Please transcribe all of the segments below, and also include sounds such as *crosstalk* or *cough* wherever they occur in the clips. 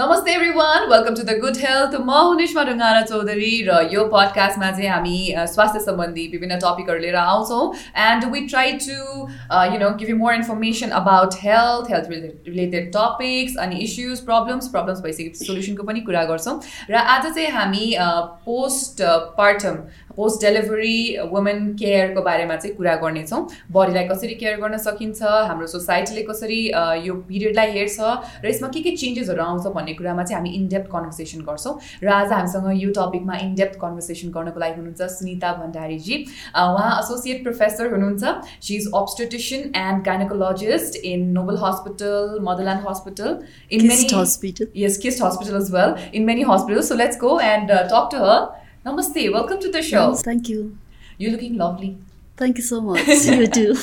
नमस्ते everyone welcome to the good health म हुनेशमा ढुङ्गाना चौधरी र यो पडकास्टमा चाहिँ हामी स्वास्थ्य सम्बन्धी विभिन्न टपिकहरू लिएर आउँछौँ and we try to you know give you more information about health health related topics अनि इस्युज प्रब्लम्स प्रब्लम्स भइसकेपछि सोल्युसनको पनि कुरा गर्छौँ र आज चाहिँ हामी postpartum post delivery women केयरको बारेमा चाहिँ कुरा गर्नेछौँ। बडीलाई कसरी केयर गर्न सकिन्छ हाम्रो सोसाइटीले कसरी यो पिरियडलाई हेर्छ र यसमा के के चेन्जेसहरू आउँछ भन्ने कुरामा चाहिँ हामी इनडेप्थ कन्भर्सेसन गर्छौँ। र आज हामीसँग यो टपिकमा इनडेप्थ कन्भर्सेसन गर्नको लागि हुनुहुन्छ सुनिता भण्डारीजी। उहाँ एसोसिएट प्रोफेसर हुनुहुन्छ। She is obstetrician and gynecologist in Nobel hospital motherland hospital in many hospital yes kist hospital as well. In many hospitals. So let's go and uh, talk to her. Namaste, welcome to the show. Yes, thank you. You're looking lovely. Thank you so *laughs* much. you too.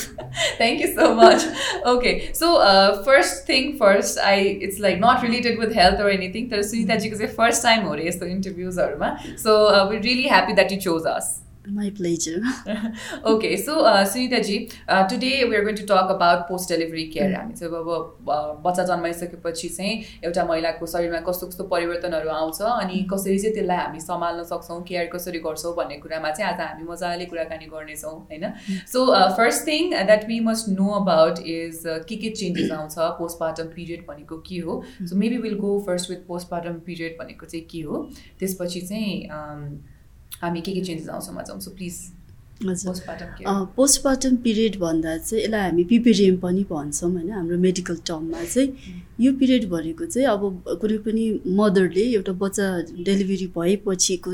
Thank you so much. Okay, so uh, first thing first, I it's like not related with health or anything. तर सुनिताजीको चाहिँ first time हो अरे यस्तो इन्टरभ्युजहरूमा so we really happy that you chose us My pleasure. *laughs* okay, so uh, Sunita ji, uh, today we are going to talk about post delivery care. हामी चाहिँ अब बच्चा जन्माइसकेपछि चाहिँ एउटा महिलाको शरीरमा कस्तो कस्तो परिवर्तनहरू आउँछ अनि कसरी चाहिँ त्यसलाई हामी सम्हाल्न सक्छौँ केयर कसरी गर्छौँ भन्ने कुरामा चाहिँ आज हामी मजाले कुराकानी गर्नेछौँ होइन? So first thing that we must know about is के के चेन्जेस *coughs* आउँछ पोस्टमार्टम पिरियड भनेको के हो? So maybe will go first with postpartum period भनेको चाहिँ के हो? त्यसपछि चाहिँ हामी के के चेन्जेस आउँछौँ जाउँ सो प्लिज हजुर। पोस्टमार्टम पिरियड भन्दा चाहिँ यसलाई हामी पिपिरिएम पनि भन्छौँ होइन? हाम्रो मेडिकल टर्ममा चाहिँ यो पिरियड भनेको चाहिँ अब कुनै पनि मदरले एउटा बच्चा डेलिभरी भएपछिको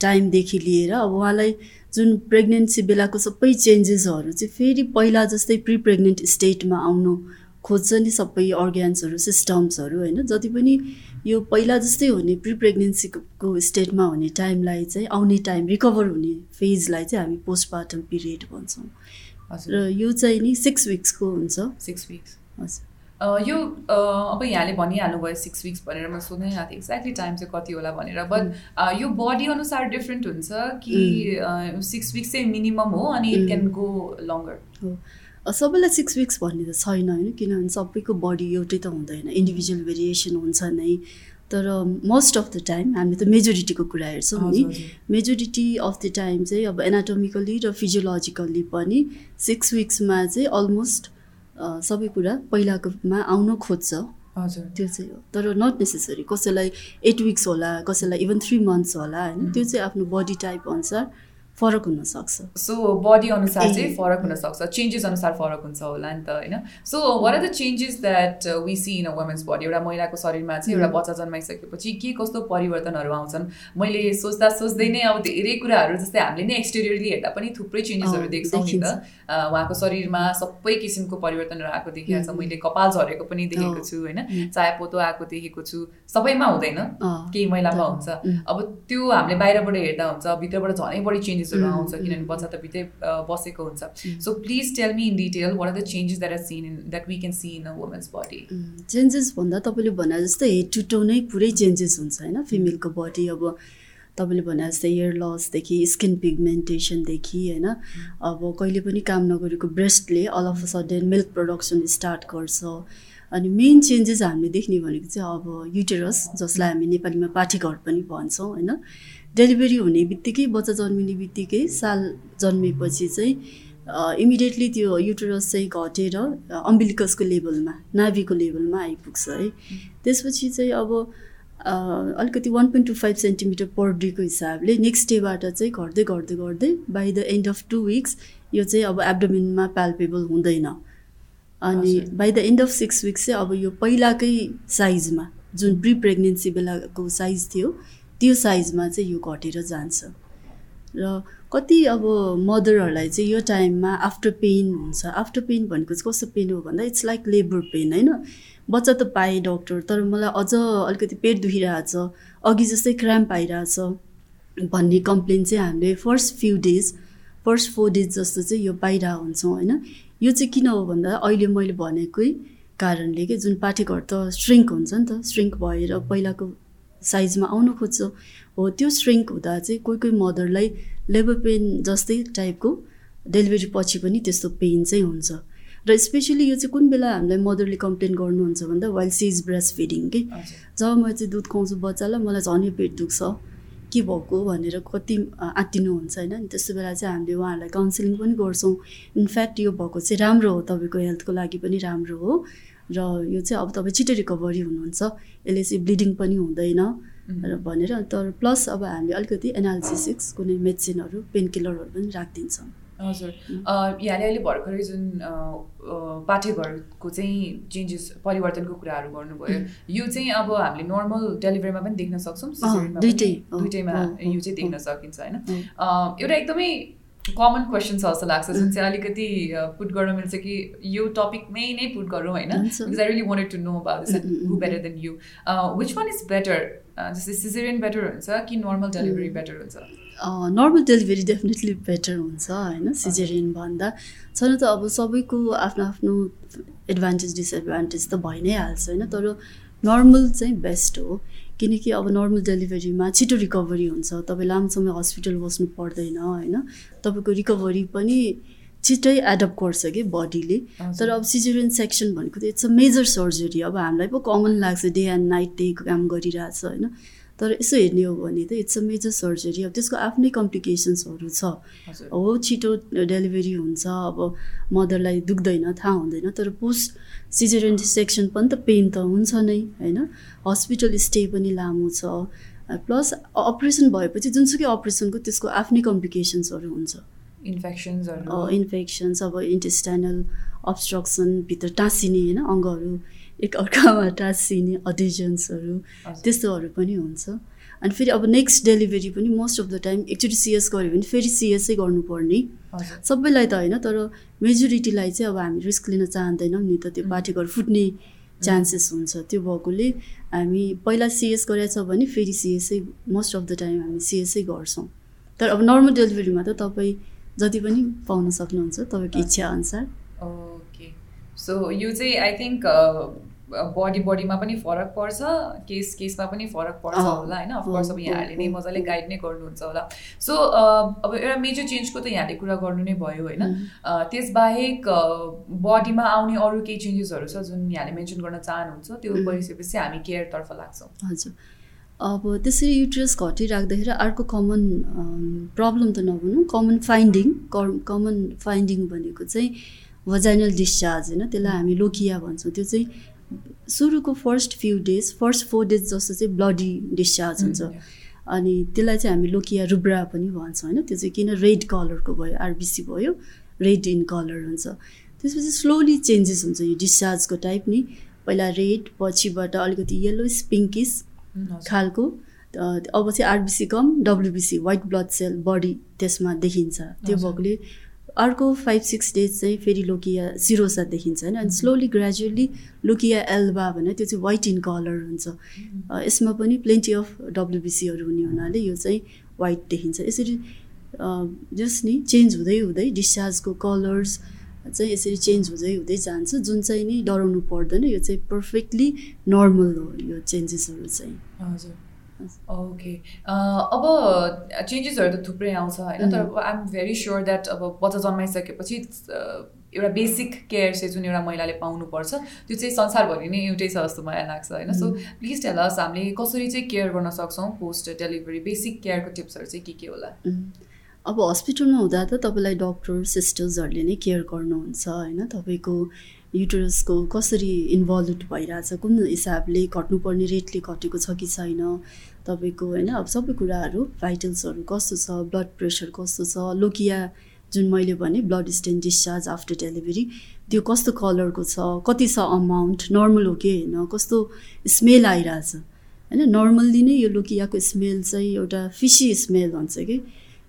टाइमदेखि लिएर अब उहाँलाई जुन प्रेग्नेन्सी बेलाको सबै चेन्जेसहरू चाहिँ फेरि पहिला जस्तै प्रि प्रेग्नेन्ट स्टेटमा आउनु खोज्छ नि सबै अर्ग्यान्सहरू सिस्टम्सहरू होइन? जति पनि यो पहिला जस्तै हुने प्रि प्रेग्नेन्सीको स्टेटमा हुने टाइमलाई चाहिँ आउने टाइम रिकभर हुने फेजलाई चाहिँ हामी पोस्टमार्टम पिरियड भन्छौँ। र यो चाहिँ नि सिक्स विक्सको हुन्छ। सिक्स विक्स हजुर। यो अब यहाँले भनिहाल्नुभयो सिक्स विक्स भनेर म सोध्नै आएको थिएँ एक्ज्याक्टली टाइम चाहिँ कति होला भनेर। बट यो बडी अनुसार डिफ्रेन्ट हुन्छ कि सिक्स विक्स चाहिँ मिनिमम हो अनि इट क्यान गो लङ्गर हो। सबैलाई सिक्स विक्स भन्ने त छैन होइन किनभने सबैको बडी एउटै त हुँदैन इन्डिभिजुअल भेरिएसन हुन्छ नै। तर मोस्ट अफ द टाइम हामी त मेजोरिटीको कुरा हेर्छौँ नि। मेजोरिटी अफ द टाइम चाहिँ अब एनाटोमिकली र फिजियोलोजिकल्ली पनि सिक्स विक्समा चाहिँ अलमोस्ट सबै कुरा पहिलाकोमा आउन खोज्छ। हजुर। त्यो चाहिँ हो। तर नट नेसेसरी कसैलाई एट विक्स होला कसैलाई इभन थ्री मन्थ्स होला होइन? त्यो चाहिँ आफ्नो बडी टाइप अनुसार फरक हुनसक्छ सो बडी अनुसार चाहिँ फरक हुनसक्छ चेन्जेस अनुसार फरक हुन्छ होला नि त होइन? So what are the changes that we see in a women's body एउटा महिलाको शरीरमा चाहिँ एउटा बच्चा जन्माइसकेपछि के कस्तो परिवर्तनहरू आउँछन्? मैले सोच्दा सोच्दै नै अब धेरै कुराहरू जस्तै हामीले नै एक्सटेरियरली हेर्दा पनि थुप्रै चेन्जेसहरू देख्छौँ नि त। उहाँको शरीरमा सबै किसिमको परिवर्तनहरू आएको देखिएको छ मैले कपाल झरेको पनि देखेको छु होइन? चाहे पोतो आएको देखेको छु। सबैमा हुँदैन। केही महिलामा हुन्छ। अब त्यो हामीले बाहिरबाट हेर्दा हुन्छ भित्रबाट झनै बढी चेन्जेस चेन्जेसहरू आउँछ किनभने बच्चा त भित्रै बसेको हुन्छ so please tell me in detail what are the changes that are seen in that we can see in a women's body changes भन्दा तपाईँले भने जस्तै हेड टु टो नै पुरै चेन्जेस हुन्छ होइन फिमेलको बडी अब तपाईँले भने जस्तै इयर लसदेखि स्किन पिगमेन्टेसनदेखि होइन अब कहिले पनि काम नगरेको ब्रेस्टले all of a sudden milk production start गर्छ अनि मेन चेन्जेस हामीले देख्ने भनेको चाहिँ अब युटेरस जसलाई हामी नेपालीमा पाठीघर पनि भन्छौँ होइन डेलिभरी हुने बित्तिकै बच्चा जन्मिने बित्तिकै साल जन्मेपछि चाहिँ इमिडिएटली त्यो युटरस चाहिँ घटेर अम्बिलिकसको लेभलमा नाभीको लेभलमा आइपुग्छ है। त्यसपछि चाहिँ अब अलिकति one point two five centimetre per डेको हिसाबले नेक्स्ट डेबाट चाहिँ घट्दै घट्दै घट्दै by the end of two weeks यो चाहिँ अब एब्डोमिनमा प्याल्पेबल हुँदैन। अनि by the end of six weeks चाहिँ अब यो पहिलाकै साइजमा जुन प्रि प्रेग्नेन्सी बेलाको साइज थियो त्यो साइजमा चाहिँ यो घटेर जान्छ। र कति अब मदरहरूलाई चाहिँ यो टाइममा आफ्टर पेन हुन्छ। आफ्टर पेन भनेको चाहिँ कस्तो पेन हो भन्दा इट्स लाइक लेबर पेन होइन? बच्चा त पाएँ डक्टर तर मलाई अझ अलिकति पेट दुखिरहेछ अघि जस्तै क्राम्प आइरहेछ भन्ने कम्प्लेन चाहिँ हामीले first few days first four days जस्तो चाहिँ यो पाइरहेको हुन्छौँ होइन? यो चाहिँ किन हो भन्दा अहिले मैले भनेकै कारणले कि जुन पाठेघर त स्ट्रिङ्क हुन्छ नि त स्ट्रिङ्क भएर पहिलाको साइजमा आउनु खोज्छ। हो त्यो स्ट्रिङ्क हुँदा चाहिँ कोही कोही मदरलाई लेबर पेन जस्तै टाइपको डेलिभरी पछि पनि त्यस्तो पेन चाहिँ हुन्छ। र स्पेसली यो चाहिँ कुन बेला हामीलाई मदरले कम्प्लेन गर्नुहुन्छ भन्दा while she is breast feeding कि जब म चाहिँ दुध खुवाउँछु बच्चालाई मलाई झनै पेट दुख्छ के भएको भनेर कति आत्तिनुहुन्छ होइन? अनि त्यस्तो बेला चाहिँ हामीले उहाँहरूलाई काउन्सिलिङ पनि गर्छौँ। इनफ्याक्ट यो भएको चाहिँ राम्रो हो तपाईँको हेल्थको लागि पनि राम्रो हो। र यो चाहिँ अब तपाईँ छिटो रिकभरी हुनुहुन्छ यसले चाहिँ ब्लिडिङ पनि हुँदैन र भनेर तर प्लस अब हामीले अलिकति एनालिसिसिक्स कुनै मेडिसिनहरू पेन किलरहरू पनि राखिदिन्छौँ। हजुर। यहाँले अहिले भर्खरै जुन पाठ्यघरको चाहिँ चेन्जेस परिवर्तनको कुराहरू गर्नुभयो यो चाहिँ अब हामीले नर्मल डेलिभरीमा पनि देख्न सक्छौँ दुइटै, दुइटैमा यो चाहिँ देख्न। सकिन्छ होइन? एउटा एकदमै कमन क्वेसन छ जस्तो लाग्छ जुन चाहिँ अलिकति पुट गर्न मिल्छ कि यो टपिकमै नै पुट गरौँ होइन। Because I really wanted to know about this who. Better than you which one is better जस्तै सिजेरियन बेटर हुन्छ कि नर्मल डेलिभरी बेटर हुन्छ? नर्मल डेलिभरी डेफिनेटली बेटर हुन्छ होइन? सिजेरियन भन्दा। छन त अब सबैको आफ्नो आफ्नो एडभान्टेज डिसएडभान्टेज त भइ नै हाल्छ होइन? तर नर्मल चाहिँ बेस्ट हो। किनकि अब नर्मल डेलिभरीमा छिटो रिकभरी हुन्छ तपाईँ लामो समय हस्पिटल बस्नु पर्दैन होइन? तपाईँको रिकभरी पनि छिट्टै एडप्ट गर्छ कि बडीले। तर अब सिजेरियन सेक्सन भनेको त इट्स अ मेजर सर्जरी अब हामीलाई पो कमन लाग्छ डे एन्ड नाइट डे काम गरिरहेछ होइन? तर यसो हेर्ने हो भने त इट्स अ मेजर सर्जरी अब त्यसको आफ्नै कम्प्लिकेसन्सहरू छ। हो छिटो डेलिभरी हुन्छ अब मदरलाई दुख्दैन थाहा हुँदैन तर पोस्ट सिजेरियन सेक्सन पनि त पेन त हुन्छ नै होइन? हस्पिटल स्टे पनि लामो छ। प्लस अपरेसन भएपछि जुनसुकै अपरेसनको त्यसको आफ्नै कम्प्लिकेसन्सहरू हुन्छ। इन्फेक्सन्सहरू इन्फेक्सन्स अब इन्टेस्टाइनल अब्स्ट्रक्सन भित्र टाँसिने होइन अङ्गहरू एक अर्कामा टाँसिने अडिजन्सहरू। त्यस्तोहरू पनि हुन्छ। अनि फेरि अब नेक्स्ट डेलिभरी पनि मोस्ट अफ द टाइम एकचोटि सिएस गऱ्यो भने फेरि सिएसै गर्नुपर्ने। सबैलाई त होइन तर मेजोरिटीलाई चाहिँ अब हामी रिस्क लिन चाहँदैनौँ नि त। त्यो पाठेघर फुट्ने चान्सेस हुन्छ। त्यो भएकोले हामी पहिला सिएस गरेछ भने फेरि सिएसै मोस्ट अफ द टाइम हामी सिएसै गर्छौँ। तर अब नर्मल डेलिभरीमा त तपाईँ जति पनि पाउन सक्नुहुन्छ तपाईँको इच्छा अनुसार। ओके सो यो चाहिँ आई थिङ्क बडी बडीमा पनि फरक पर्छ केस केसमा पनि फरक पर्छ होला होइन? अफकोर्स अब यहाँहरूले नै मजाले। गाइड नै गर्नुहुन्छ होला। सो अब एउटा मेजर चेन्जको त यहाँले कुरा गर्नु नै भयो होइन? त्यसबाहेक बडीमा आउने अरू केही चेन्जेसहरू छ जुन यहाँले मेन्सन गर्न चाहनुहुन्छ त्यो. गरिसकेपछि हामी केयरतर्फ लाग्छौँ। हजुर। अब त्यसरी युट्रस घटिराख्दाखेरि अर्को कमन प्रब्लम त नभनौँ कमन फाइन्डिङ कमन फाइन्डिङ भनेको चाहिँ भजाइनल डिस्चार्ज होइन? त्यसलाई हामी लोकिया भन्छौँ। त्यो चाहिँ सुरुको first few days first four days जस्तो चाहिँ ब्लडी डिस्चार्ज हुन्छ। अनि त्यसलाई चाहिँ हामी लोकिया रुब्रा पनि भन्छौँ होइन? त्यो चाहिँ किन रेड कलरको भयो आरबिसी भयो रेड इन कलर हुन्छ। त्यसपछि स्लोली चेन्जेस हुन्छ यो डिस्चार्जको टाइप नि। पहिला रेड पछिबाट अलिकति येलो पिङ्किस उम्, हजुर। खालको अब चाहिँ आरबिसी कम WBC white blood cell body त्यसमा देखिन्छ। त्यो। भएकोले अर्को फाइभ सिक्स डेज चाहिँ फेरि लोकिया सिरोसा देखिन्छ होइन। अनि स्लोली ग्रेजुअली लोकिया एल्बा भने त्यो चाहिँ वाइट इन कलर हुन्छ। अ, यसमा पनि प्लेन्टी अफ डब्लुबिसीहरू हुने हुनाले यो चाहिँ वाइट देखिन्छ। यसरी जस नि चेन्ज हुँदै हुँदै डिस्चार्जको कलर्स चाहिँ यसरी चेन्ज हुँदै हुँदै जान्छ। जुन चाहिँ नि डराउनु पर्दैन यो चाहिँ पर्फेक्टली नर्मल हो यो चेन्जेसहरू चाहिँ। हजुर। ओके अब चेन्जेसहरू त थुप्रै आउँछ होइन? तर I am very sure that अब बच्चा जन्माइसकेपछि अ, एउटा बेसिक केयर चाहिँ जुन एउटा महिलाले पाउनुपर्छ त्यो चाहिँ संसारभरि नै एउटै छ जस्तो मलाई लाग्छ होइन? सो प्लिज टेल अस हामीले कसरी चाहिँ केयर गर्न सक्छौँ पोस्ट डेलिभरी बेसिक केयरको टिप्सहरू चाहिँ के के होला? उम्. अब हस्पिटलमा हुँदा त तपाईँलाई डक्टर सिस्टर्सहरूले नै केयर गर्नुहुन्छ होइन? तपाईँको युटरसको कसरी इन्भल्भ भइरहेछ कुन हिसाबले घट्नुपर्ने रेटले घटेको छ कि छैन? तपाईँको होइन अब सबै कुराहरू भाइटल्सहरू कस्तो छ ब्लड प्रेसर कस्तो छ लोकिया जुन मैले भने blood stain discharge after delivery त्यो कस्तो कलरको छ कति छ अमाउन्ट नर्मल हो कि होइन कस्तो स्मेल आइरहेछ। होइन नर्मल्ली नै यो लोकियाको स्मेल चाहिँ एउटा फिसी स्मेल हुन्छ कि।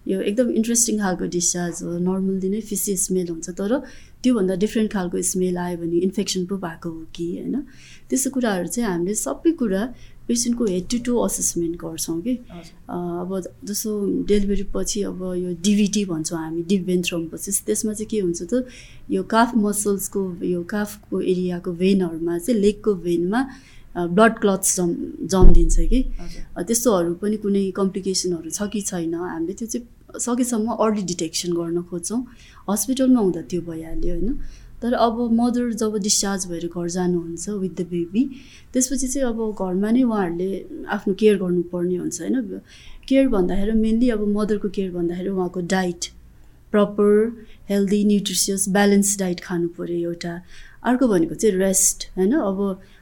यो एकदम इन्ट्रेस्टिङ खालको डिस्चार्ज हो नर्मल्ली नै फिसी स्मेल हुन्छ तर त्योभन्दा डिफ्रेन्ट खालको स्मेल आयो भने इन्फेक्सन पो भएको हो कि होइन। त्यस्तो कुराहरू चाहिँ हामीले सबै कुरा पेसेन्टको हेड टु टु असेसमेन्ट गर्छौँ कि। अब जस्तो डेलिभरी पछि अब यो डिभिटी भन्छौँ हामी डिप भेन्थ्रोम्पोसिस त्यसमा चाहिँ के हुन्छ त यो काफ मसल्सको यो काफको एरियाको भेनहरूमा चाहिँ लेगको भेनमा ब्लड क्लट्स जम जम्दिन्छ कि। त्यस्तोहरू पनि कुनै कम्प्लिकेसनहरू छ कि छैन हामीले त्यो चाहिँ सकेसम्म अर्ली डिटेक्सन गर्न खोज्छौँ। हस्पिटलमा हुँदा त्यो भइहाल्यो होइन। तर अब मदर जब डिस्चार्ज भएर घर जानुहुन्छ विथ द बेबी त्यसपछि चाहिँ अब घरमा नै उहाँहरूले आफ्नो केयर गर्नुपर्ने हुन्छ होइन? केयर भन्दाखेरि मेनली अब मदरको केयर भन्दाखेरि उहाँको diet proper healthy nutritious balance diet खानु पऱ्यो एउटा। अर्को भनेको चाहिँ रेस्ट होइन? अब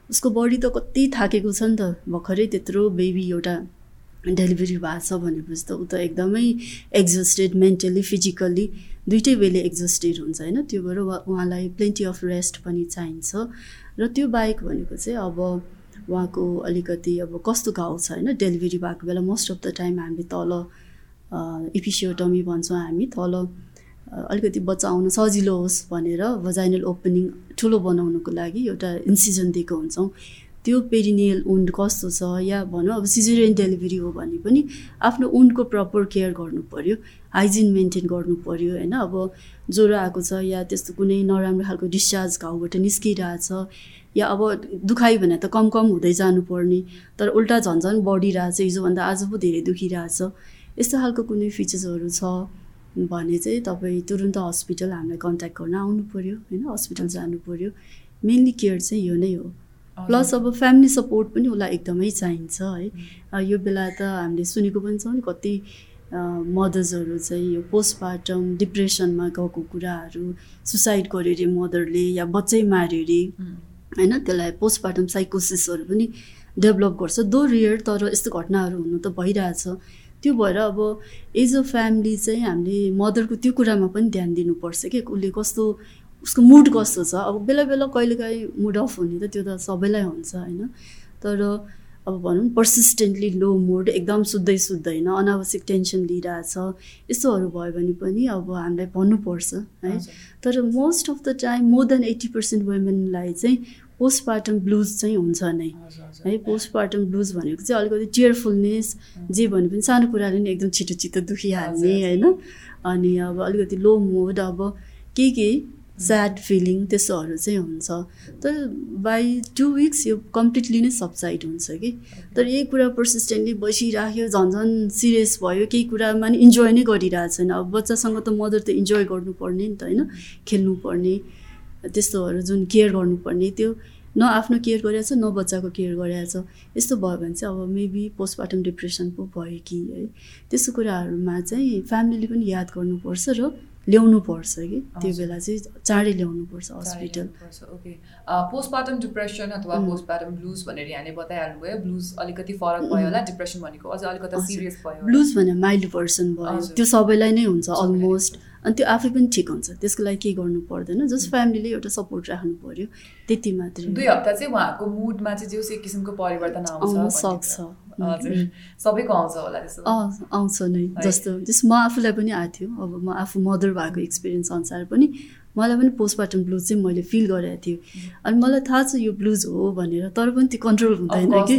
उसको बडी त कति थाकेको छ नि त भर्खरै त्यत्रो बेबी एउटा डेलिभरी भएको छ भनेपछि त ऊ त एकदमै एक्जस्टेड मेन्टली फिजिकल्ली दुइटै वेले एक्जस्टेड हुन्छ होइन? त्यो भएर उहाँ उहाँलाई प्लेन्टी अफ रेस्ट पनि चाहिन्छ। र त्यो बाहेक भनेको चाहिँ अब उहाँको अलिकति अब कस्तो घाउ छ होइन? डेलिभरी भएको बेला मोस्ट अफ द टाइम हामी तल इपिसियोटमी भन्छौँ हामी तल अलिकति बच्चा आउनु सजिलो होस् भनेर भजाइनल ओपनिङ ठुलो बनाउनुको लागि एउटा इन्सिजन दिएको हुन्छौँ। त्यो पेरिनियल उन्ड कस्तो छ या भनौँ अब सिजेरियन डेलिभरी हो भने पनि आफ्नो उन्डको प्रपर केयर गर्नु पऱ्यो हाइजिन मेन्टेन गर्नु पऱ्यो होइन? अब ज्वरो आएको छ या त्यस्तो कुनै नराम्रो खालको डिस्चार्ज घाउबाट निस्किरहेछ या अब दुखाइ भने त कम कम हुँदै जानुपर्ने तर उल्टा झन्झन बढिरहेछ हिजोभन्दा आज पो धेरै दुखिरहेछ। यस्तो खालको कुनै फिचर्सहरू छ भने चाहिँ तपाईँ तुरुन्त हस्पिटल हामीलाई कन्ट्याक्ट गर्न आउनु पऱ्यो होइन? हस्पिटल जानु पऱ्यो मेनली केयर चाहिँ यो नै हो। प्लस अब फ्यामिली सपोर्ट पनि उसलाई एकदमै चाहिन्छ है। यो बेला त हामीले सुनेको पनि छौँ नि कति मदर्सहरू चाहिँ यो पोस्टमार्टम डिप्रेसनमा गएको कुराहरू सुसाइड गर्यो अरे मदरले या बच्चै मार्यो अरे होइन? त्यसलाई पोस्टमार्टम साइकोसिसहरू पनि डेभलप गर्छ। दो रियर तर यस्तो घटनाहरू हुनु त भइरहेछ। त्यो भएर अब एज अ फ्यामिली चाहिँ हामीले मदरको त्यो कुरामा पनि ध्यान दिनुपर्छ कि? उसले कस्तो उसको मुड कस्तो छ? अब बेला बेला कहिलेकाहीँ मुड अफ हुने त त्यो त सबैलाई हुन्छ होइन? तर अब भनौँ पर्सिस्टेन्टली लो मुड एकदम सुत्दै सुत्दैन अनावश्यक टेन्सन लिइरहेछ यस्तोहरू भयो भने पनि अब हामीलाई भन्नुपर्छ है? तर most of the time more than eighty percent वुमेनलाई चाहिँ पोस्टपार्टम ब्लुज चाहिँ हुन्छ नै है? पोस्टपार्टम ब्लुज भनेको चाहिँ अलिकति टियरफुलनेस जे भने पनि सानो कुराले नै एकदम छिटो छिटो दुखिहाल्ने होइन? अनि अब अलिकति लो मुड अब के के स्याड फिलिङ त्यस्तोहरू चाहिँ हुन्छ। तर बाई टु विक्स यो कम्प्लिटली नै सब्साइड हुन्छ कि। तर यही कुरा पर्सिस्टेन्टली बसिराख्यो झन् झन् सिरियस भयो केही कुरामा नि इन्जोय नै गरिरहेको छैन अब बच्चासँग त मदर त इन्जोय गर्नुपर्ने नि त होइन? खेल्नुपर्ने त्यस्तोहरू जुन केयर गर्नुपर्ने त्यो न आफ्नो केयर गरिरहेछ न बच्चाको केयर गरिरहेछ। यस्तो भयो भने चाहिँ अब मेबी पोस्टमार्टम डिप्रेसन पो भयो कि है? त्यस्तो कुराहरूमा चाहिँ फ्यामिलीले पनि याद गर्नुपर्छ र ल्याउनु पर्छ कि? त्यो बेला चाहिँ चाँडै ल्याउनु पर्छ हस्पिटल। ओके। पोस्टमार्टम डिप्रेसन अथवा पोस्टमार्टम ब्लुज भनेर यहाँले बताइहाल्नु भयो ब्लुज अलिकति फरक भयो होला डिप्रेसन भनेको अझ अलिकति सिरियस भयो ब्लुज भने माइल्ड पर्सन भयो। त्यो सबैलाई नै हुन्छ अलमोस्ट अनि त्यो आफै पनि ठिक हुन्छ। त्यसको लागि केही गर्नु पर्दैन। जस्ट फ्यामिलीले एउटा सपोर्ट राख्नु पर्यो। त्यति मात्रै दुई हप्ता चाहिँ उहाँको मुडमा चाहिँ जे किसिमको परिवर्तन आउँछ सक्छ। हजुर सबैको आउँछ होला त्यसो आउँछ नै। जस्तो जस म आफूलाई पनि आएको थियो। अब म आफू मदर भएको एक्सपिरियन्स अनुसार पनि मलाई पनि पोस्टमार्टम ब्लुज चाहिँ मैले फिल गरेको थिएँ अनि मलाई थाहा छ यो ब्लुज हो भनेर तर पनि त्यो कन्ट्रोल हुँदैन कि।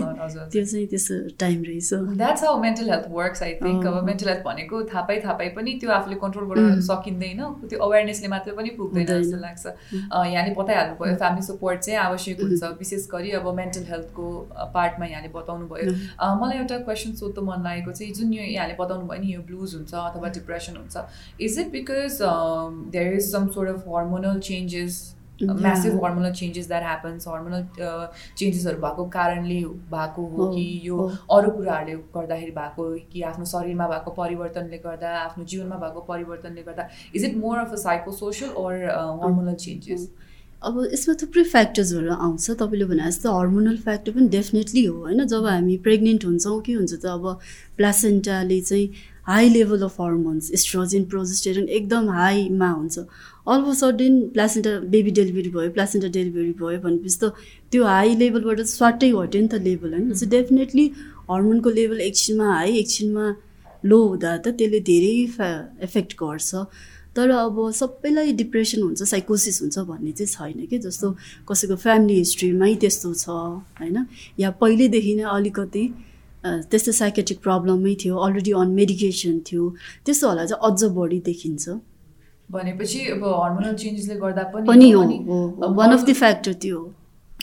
त्यो चाहिँ त्यस्तो टाइम रहेछ। That's how mental health works I think अब मेन्टल हेल्थ भनेको थाहा पाइ थाहा पाइ पनि त्यो आफूले कन्ट्रोल गर्न सकिँदैन। त्यो अवेरनेसले मात्रै पनि पुग्दैन जस्तो लाग्छ। यहाँले बताइहाल्नु भयो फ्यामिली सपोर्ट चाहिँ आवश्यक हुन्छ। विशेष गरी अब मेन्टल हेल्थको पार्टमा यहाँले बताउनु भयो मलाई एउटा क्वेसन सोध्नु मन लागेको चाहिँ जुन यो यहाँले बताउनु भयो नि यो ब्लुज हुन्छ अथवा डिप्रेसन हुन्छ। Is it because there is some sort of hormonal changes massive hormonal changes that happens hormonal चेन्जेसहरू भएको कारणले भएको हो कि यो अरू कुराहरूले गर्दाखेरि भएको कि आफ्नो शरीरमा भएको परिवर्तनले गर्दा आफ्नो जीवनमा भएको परिवर्तनले गर्दा is it more of a psychosocial or hormonal changes अब यसमा थुप्रै फ्याक्टर्सहरू आउँछ तपाईँले भने जस्तो हर्मोनल फ्याक्टर पनि डेफिनेटली हो होइन? जब हामी प्रेग्नेन्ट हुन्छौँ के हुन्छ त अब प्लासेन्टाले चाहिँ high level of hormones oestrogen progesterone एकदम हाईमा हुन्छ। All of sudden placenta baby delivery भयो प्लासेन्टा डेलिभरी भयो भनेपछि त त्यो हाई लेभलबाट स्वाटै घट्यो नि त लेभल होइन। सो डेफिनेटली हर्मोनको लेभल एकछिनमा हाई एकछिनमा लो हुँदा त त्यसले धेरै एफेक्ट गर्छ। तर अब सबैलाई डिप्रेसन हुन्छ साइकोसिस हुन्छ भन्ने चाहिँ छैन कि? जस्तो कसैको फ्यामिली हिस्ट्रीमै त्यस्तो छ होइन? या पहिल्यैदेखि नै अलिकति त्यस्तो साइकेट्रिक प्रब्लमै थियो अलरेडी अन मेडिकेसन थियो। त्यस्तो होला चाहिँ अझ बढी देखिन्छ। भनेपछि अब हर्मोनल चेन्जेसले गर्दा पनि वान अफ द फ्याक्टर त्यो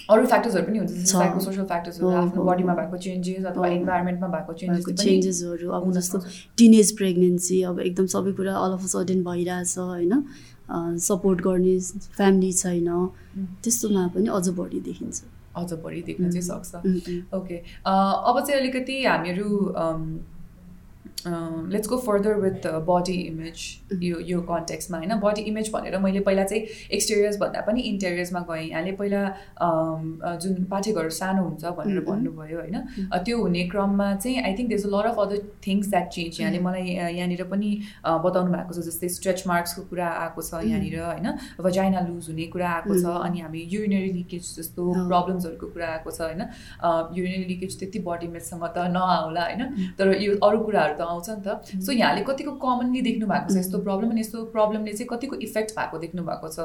अरू फ्याक्टर्सहरू पनि हुन्छ जस्तो सोसल फ्याक्टर्सहरू आफ्नो बडीमा। भएको चेन्जेस अथवा। इन्भाइरोमेन्टमा भएको चेन्जेस चेन्जेसहरू अब जस्तो। टिनेज प्रेग्नेन्सी अब एकदम सबै कुरा अल अफ सडन भइरहेछ होइन। सपोर्ट गर्ने फ्यामिली छैन। त्यस्तोमा पनि अझ बढी देखिन्छ। अझ बढी देख्न चाहिँ. सक्छ. ओके अब चाहिँ अलिकति हामीहरू let's go further with body image यो यो कन्टेक्समा होइन? बडी इमेज भनेर मैले पहिला चाहिँ एक्सटेरियर्स भन्दा पनि इन्टेरियर्समा गएँ। यहाँले पहिला अ, जुन पाठेघर सानो हुन्छ भनेर Mhm. भन्नुभयो होइन? अ, त्यो हुने क्रममा चाहिँ I think there's a lot of other things that change यहाँले मलाई यहाँनिर पनि बताउनु भएको छ जस्तै स्ट्रेच मार्क्सको कुरा आएको छ यहाँनिर होइन? भजाइना लुज हुने कुरा आएको छ. अनि हामी युरिनरी लिकेज जस्तो। प्रब्लम्सहरूको कुरा आएको छ होइन? युरिनरी लिकेज त्यति बडी इमेजसँग त नआउला होइन? तर यो अरू कुराहरू त आउँछ नि त सो यहाँले कतिको कमनली देख्नु भएको छ यस्तो प्रब्लम अनि यस्तो प्रब्लमले चाहिँ कतिको इफेक्ट भएको देख्नु भएको छ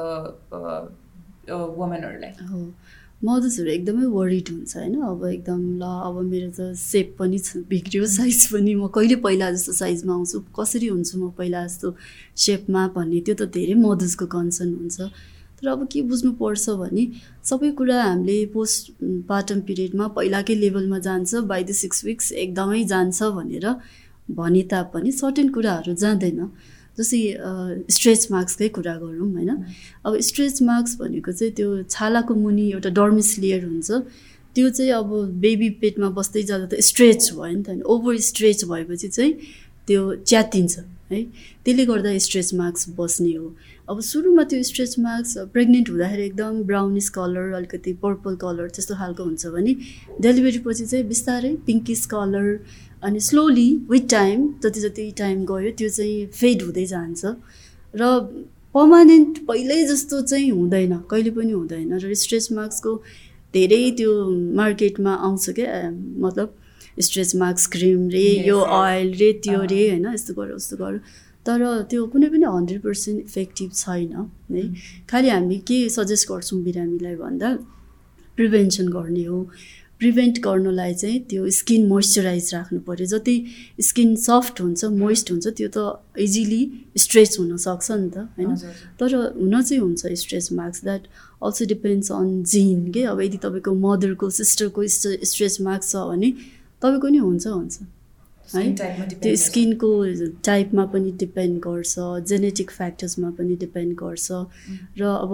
वुमेनहरूलाई मदर्सहरू एकदमै वरिड हुन्छ होइन? अब एकदम ल अब मेरो त सेप पनि छ बिग्रियो साइज पनि। म कहिले पहिला जस्तो साइजमा आउँछु? कसरी हुन्छु म पहिला जस्तो सेपमा भन्ने त्यो त धेरै मदर्सको कन्सर्न हुन्छ। तर अब के बुझ्नुपर्छ भने सबै कुरा हामीले पोस्ट पार्टम पिरियडमा पहिलाकै लेभलमा जान्छ बाई द सिक्स विक्स एकदमै जान्छ भनेर भने तापनि सर्टेन कुराहरू जाँदैन। जस्तै स्ट्रेच मार्क्सकै कुरा गरौँ होइन? अब स्ट्रेच मार्क्स भनेको चाहिँ त्यो छालाको मुनि एउटा डर्मिस लेयर हुन्छ। त्यो चाहिँ अब बेबी पेटमा बस्दै जाँदा त स्ट्रेच भयो नि त ओभर स्ट्रेच भएपछि चाहिँ त्यो च्यातिन्छ। है। त्यसले गर्दा स्ट्रेच मार्क्स बस्ने हो। अब सुरुमा त्यो स्ट्रेच मार्क्स प्रेग्नेन्ट हुँदाखेरि एकदम ब्राउनिस कलर अलिकति पर्पल कलर त्यस्तो खालको हुन्छ भने डेलिभरी पछि चाहिँ बिस्तारै पिङ्किस कलर अनि स्लोली विथ टाइम जति जति टाइम गयो त्यो चाहिँ फेड हुँदै जान्छ। र पर्मानेन्ट पहिल्यै जस्तो चाहिँ हुँदैन कहिले पनि हुँदैन। र स्ट्रेच मार्क्सको धेरै त्यो मार्केटमा आउँछ क्या मतलब स्ट्रेच मार्क्स क्रिम रे यो. अयल रे त्यो अँ। रे होइन यस्तो गर उस्तो गर तर त्यो कुनै पनि हन्ड्रेड पर्सेन्ट इफेक्टिभ छैन है। खालि हामी के सजेस्ट गर्छौँ बिरामीलाई भन्दा प्रिभेन्सन गर्ने हो। प्रिभेन्ट गर्नलाई चाहिँ त्यो स्किन मोइस्चराइज राख्नु पऱ्यो। जति स्किन सफ्ट हुन्छ मोइस्ट हुन्छ त्यो त इजिली स्ट्रेच हुनसक्छ नि त होइन। तर हुन चाहिँ हुन्छ stretch marks that also depends on gene के? अब यदि तपाईँको मदरको सिस्टरको स्ट्रेच मार्क्स छ भने तपाईँको नि हुन्छ हुन्छ। है? त्यो। स्किनको टाइपमा पनि डिपेन्ड गर्छ जेनेटिक फ्याक्टर्समा पनि डिपेन्ड गर्छ। र अब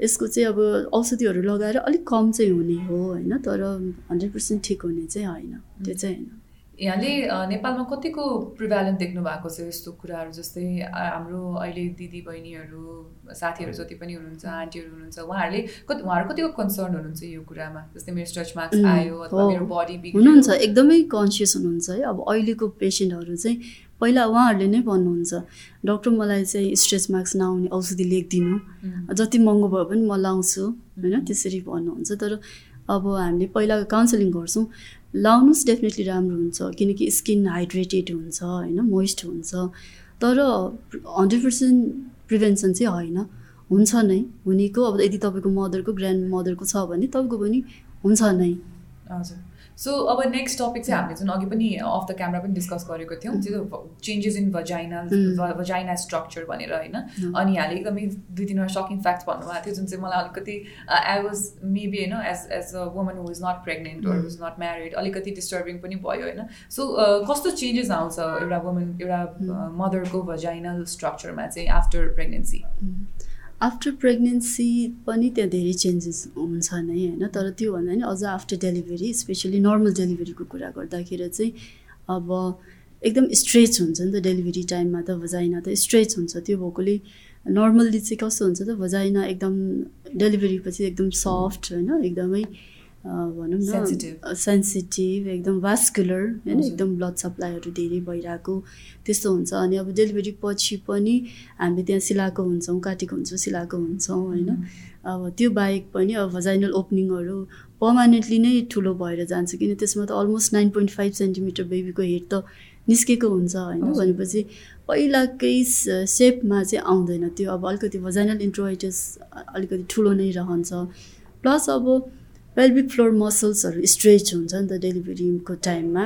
यसको चाहिँ अब औषधिहरू लगाएर अलिक कम चाहिँ हुने हो होइन? तर हन्ड्रेड पर्सेन्ट ठिक हुने चाहिँ होइन। त्यो चाहिँ होइन। यहाँले नेपालमा कतिको प्रिभ्यालेन्ट देख्नु भएको छ यस्तो कुराहरू? जस्तै हाम्रो अहिले दिदी बहिनीहरू साथीहरू जति पनि हुनुहुन्छ आन्टीहरू हुनुहुन्छ उहाँहरूले कति उहाँहरू कतिको कन्सर्न हुनुहुन्छ यो कुरामा? जस्तै मेरो स्ट्रेच मार्क्स आयो अथवा। मेरो बडी हुनुहुन्छ एकदमै कन्सियस हुनुहुन्छ है। अब अहिलेको पेसेन्टहरू चाहिँ पहिला उहाँहरूले नै भन्नुहुन्छ डक्टर मलाई चाहिँ स्ट्रेच मार्क्स नआउने औषधि लेखिदिनु। जति महँगो भए पनि म लाउँछु। होइन त्यसरी भन्नुहुन्छ। तर अब हामीले पहिला काउन्सिलिङ गर्छौँ। लाउनुहोस् डेफिनेटली राम्रो हुन्छ किनकि स्किन हाइड्रेटेड हुन्छ होइन मोइस्ट हुन्छ। तर हन्ड्रेड पर्सेन्ट प्रिभेन्सन चाहिँ होइन हुन्छ नै। हुनेको अब यदि तपाईँको मदरको ग्रान्ड मदरको छ भने तपाईँको पनि हुन्छ नै। हजुर। सो अब नेक्स्ट टपिक चाहिँ हामीले जुन अघि पनि अफ द क्यामरा पनि डिस्कस गरेको थियौँ त्यो changes in vagina Mm. Vagina structure भनेर होइन Mm. अनि यहाँले एकदमै दुई तिनवटा सकिङ फ्याक्ट भन्नुभएको थियो जुन चाहिँ मलाई अलिकति आई वाज मेबी होइन as as a woman who is not pregnant. Or is not married अलिकति डिस्टर्बिङ पनि भयो होइन सो कस्तो चेन्जेस आउँछ एउटा वुमन एउटा. मदरको भजाइनल स्ट्रक्चरमा चाहिँ आफ्टर प्रेग्नेन्सी आफ्टर प्रेग्नेन्सी पनि त्यहाँ धेरै चेन्जेस हुन्छ नै होइन? तर त्योभन्दा नि अझ आफ्टर डेलिभरी स्पेसली नर्मल डेलिभरीको कुरा गर्दाखेरि चाहिँ अब एकदम स्ट्रेच हुन्छ नि त डेलिभरी टाइममा त भजाइना त स्ट्रेच हुन्छ। त्यो भएकोले नर्मल्ली चाहिँ कस्तो हुन्छ त भजाइना एकदम डेलिभरी पछि एकदम सफ्ट होइन? एकदमै भनौँ. न सेन्सिटिभ एकदम भास्कुलर होइन। एकदम ब्लड सप्लाईहरू धेरै भइरहेको त्यस्तो हुन्छ। अनि अब डेलिभरी पछि पनि हामीले त्यहाँ सिलाएको हुन्छौँ काटेको हुन्छौँ सिलाएको हुन्छौँ होइन। अब त्यो बाहेक पनि अब भजाइनल ओपनिङहरू पर्मानेन्टली नै ठुलो भएर जान्छ। किन त्यसमा त almost nine point five centimetre बेबीको head त निस्केको हुन्छ होइन। भनेपछि पहिलाकै सेपमा चाहिँ आउँदैन। त्यो अब अलिकति भजाइनल इन्ट्रोइटिस अलिकति ठुलो नै रहन्छ। प्लस अब पेल्भिक फ्लोर मसल्सहरू स्ट्रेच हुन्छ नि त डेलिभरीको टाइममा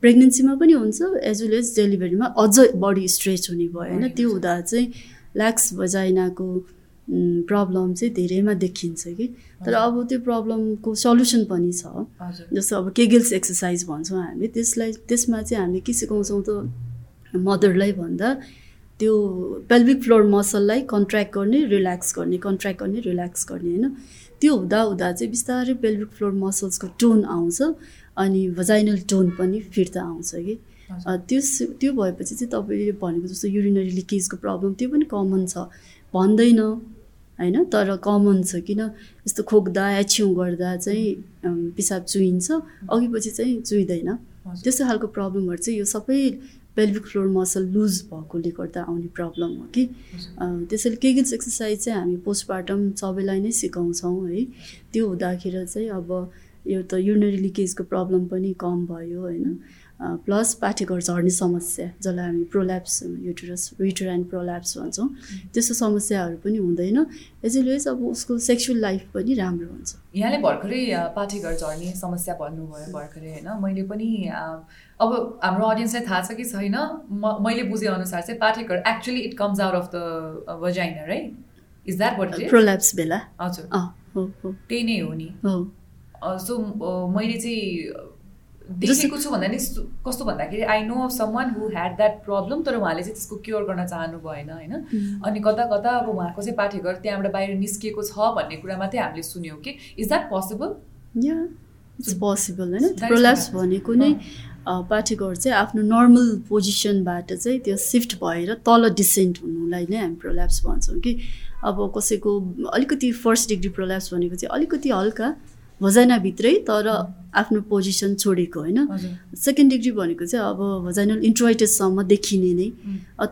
प्रेग्नेन्सीमा पनि हुन्छ एज वेल एज डेलिभरीमा अझ बडी स्ट्रेच हुने भयो होइन। त्यो। हुँदा चाहिँ ल्याक्स भजाइनाको प्रब्लम चाहिँ धेरैमा देखिन्छ कि। तर अब त्यो प्रब्लमको सल्युसन पनि छ। जस्तो अब केगल्स एक्सर्साइज भन्छौँ हामी त्यसलाई त्यसमा चाहिँ हामीले के सिकाउँछौँ त मदरलाई भन्दा त्यो पेल्भिक फ्लोर मसललाई कन्ट्र्याक्ट गर्ने रिल्याक्स गर्ने कन्ट्र्याक्ट गर्ने रिल्याक्स गर्ने होइन। त्यो हुँदा हुँदा चाहिँ बिस्तारै पेल्भिक फ्लोर मसल्सको टोन आउँछ अनि भजाइनल टोन पनि फिर्ता आउँछ कि। त्यो त्यो भएपछि चाहिँ तपाईँले भनेको जस्तो युरिनरी लिकेजको प्रब्लम त्यो पनि कमन छ। भन्दैन होइन? तर कमन छ किन? यस्तो खोक्दा एछ्यौँ गर्दा चाहिँ पिसाब चुइन्छ अघि पछि चाहिँ हजुर। त्यस्तो खालको प्रब्लमहरू चाहिँ यो सबै पेल्भिक फ्लोर मसल लुज भएकोले गर्दा आउने प्रब्लम हो कि? त्यसैले केगिल्स एक्सर्साइज चाहिँ हामी पोस्टपार्टम सबैलाई नै सिकाउँछौँ है। त्यो हुँदाखेरि चाहिँ अब यो त युरिनरी लिकेजको प्रब्लम पनि कम भयो होइन? प्लस पाठेघर झर्ने समस्या जसलाई हामी प्रोल्याप्स युटरस युटराइन प्रोल्याप्स भन्छौँ त्यस्तो समस्याहरू पनि हुँदैन। एज अब उसको सेक्सुअल लाइफ पनि राम्रो हुन्छ। यहाँले भर्खरै पाठेघर झर्ने समस्या भन्नुभयो भर्खरै होइन? मैले पनि अब हाम्रो अडियन्सलाई थाहा छ कि छैन म मैले बुझेअनुसार चाहिँ पाठेघर actually it comes out of the vagina right is that what prolapse बेला? हजुर। त्यही नै हो नि। सो मैले चाहिँ देखेको छु भन्दा नि कस्तो भन्दाखेरि I know of someone who had that problem तर उहाँले चाहिँ त्यसको क्योर गर्न चाहनु भएन होइन अनि कता कता अब उहाँको चाहिँ पाठेघर त्यहाँबाट बाहिर निस्किएको छ भन्ने कुरा मात्रै हामीले सुन्यौँ कि इज द्याट पोसिबल या इट्स पोसिबल होइन? प्रोल्याप्स भनेको नै पाठेघर चाहिँ आफ्नो नर्मल पोजिसनबाट चाहिँ त्यो सिफ्ट भएर तल डिसेन्ट हुनुलाई नै हामी प्रोल्याप्स भन्छौँ कि। अब कसैको अलिकति फर्स्ट डिग्री प्रोल्याप्स भनेको चाहिँ अलिकति हल्का भजाइनाभित्रै तर आफ्नो पोजिसन छोडेको होइन? सेकेन्ड डिग्री भनेको चाहिँ अब भजाइनल इन्ट्रोइटससम्म देखिने नै।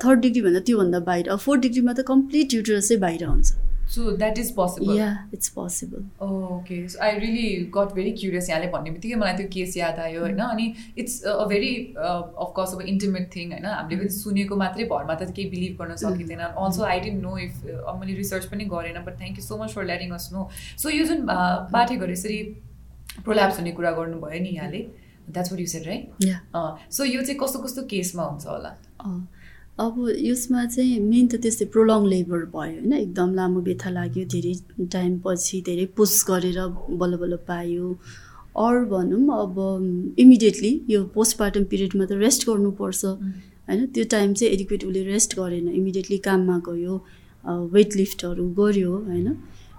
थर्ड डिग्री भन्दा त्योभन्दा बाहिर फोर्थ डिग्रीमा त कम्प्लिट युटरसै बाहिर हुन्छ। So that is possible yeah it's possible okay so I really got very curious यहाँले भन्ने बित्तिकै मलाई त्यो केस याद आयो होइन? अनि it's a very of course अब इन्टिमेट थिङ होइन? हामीले पनि सुनेको मात्रै भरमा त केही बिलिभ गर्न सकिँदैन। Also I don't know if मैले रिसर्च पनि गरेन but thank you so much for letting us know so यो जुन पाठेघर यसरी प्रोल्याप्स हुने कुरा गर्नुभयो नि यहाँले that's what you said right so यो चाहिँ कस्तो कस्तो केसमा हुन्छ होला? अब यसमा चाहिँ मेन त त्यस्तै प्रोलङ लेबर भयो होइन। एकदम लामो व्यथा लाग्यो धेरै टाइमपछि धेरै पुस गरेर बल्ल बल्ल पायो। अरू भनौँ अब इमिडिएटली यो पोस्टपार्टम पिरियडमा त रेस्ट गर्नुपर्छ। होइन त्यो टाइम चाहिँ एडिक्वेट उसले रेस्ट गरेन। इमिडिएटली काममा गयो वेट लिफ्टहरू गर्यो होइन।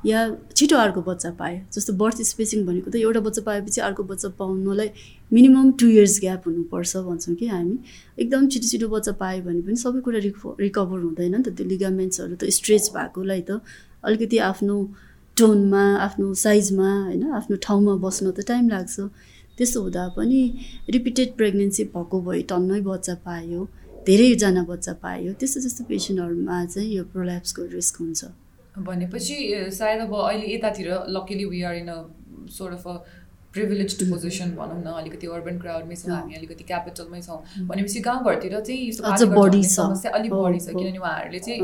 या छिटो अर्को बच्चा पायो जस्तो बर्थ स्पेसिङ भनेको त एउटा बच्चा पाएपछि अर्को बच्चा पाउनलाई मिनिमम टु इयर्स ग्याप हुनुपर्छ भन्छौँ कि हामी। एकदम छिटो छिटो बच्चा पायो भने पनि सबै कुरा रिक रिकभर हुँदैन नि त। त्यो लिगामेन्ट्सहरू त स्ट्रेच भएकोलाई त अलिकति आफ्नो टोनमा आफ्नो साइजमा होइन आफ्नो ठाउँमा बस्न त टाइम लाग्छ। त्यस्तो हुँदा पनि रिपिटेड प्रेग्नेन्सी भएको भए टन्नै बच्चा पायो धेरैजना बच्चा पायो। त्यस्तो त्यस्तो पेसेन्टहरूमा चाहिँ यो प्रोल्याप्सको रिस्क हुन्छ। भनेपछि सायद अब अहिले यतातिर luckily we are in a sort of a privilege position भनौँ न अलिकति अर्बन क्राउडमै छौँ हामी अलिकति क्यापिटलमै छौँ। भनेपछि गाउँघरतिर चाहिँ। समस्या अलिक बढी छ। किनभने उहाँहरूले चाहिँ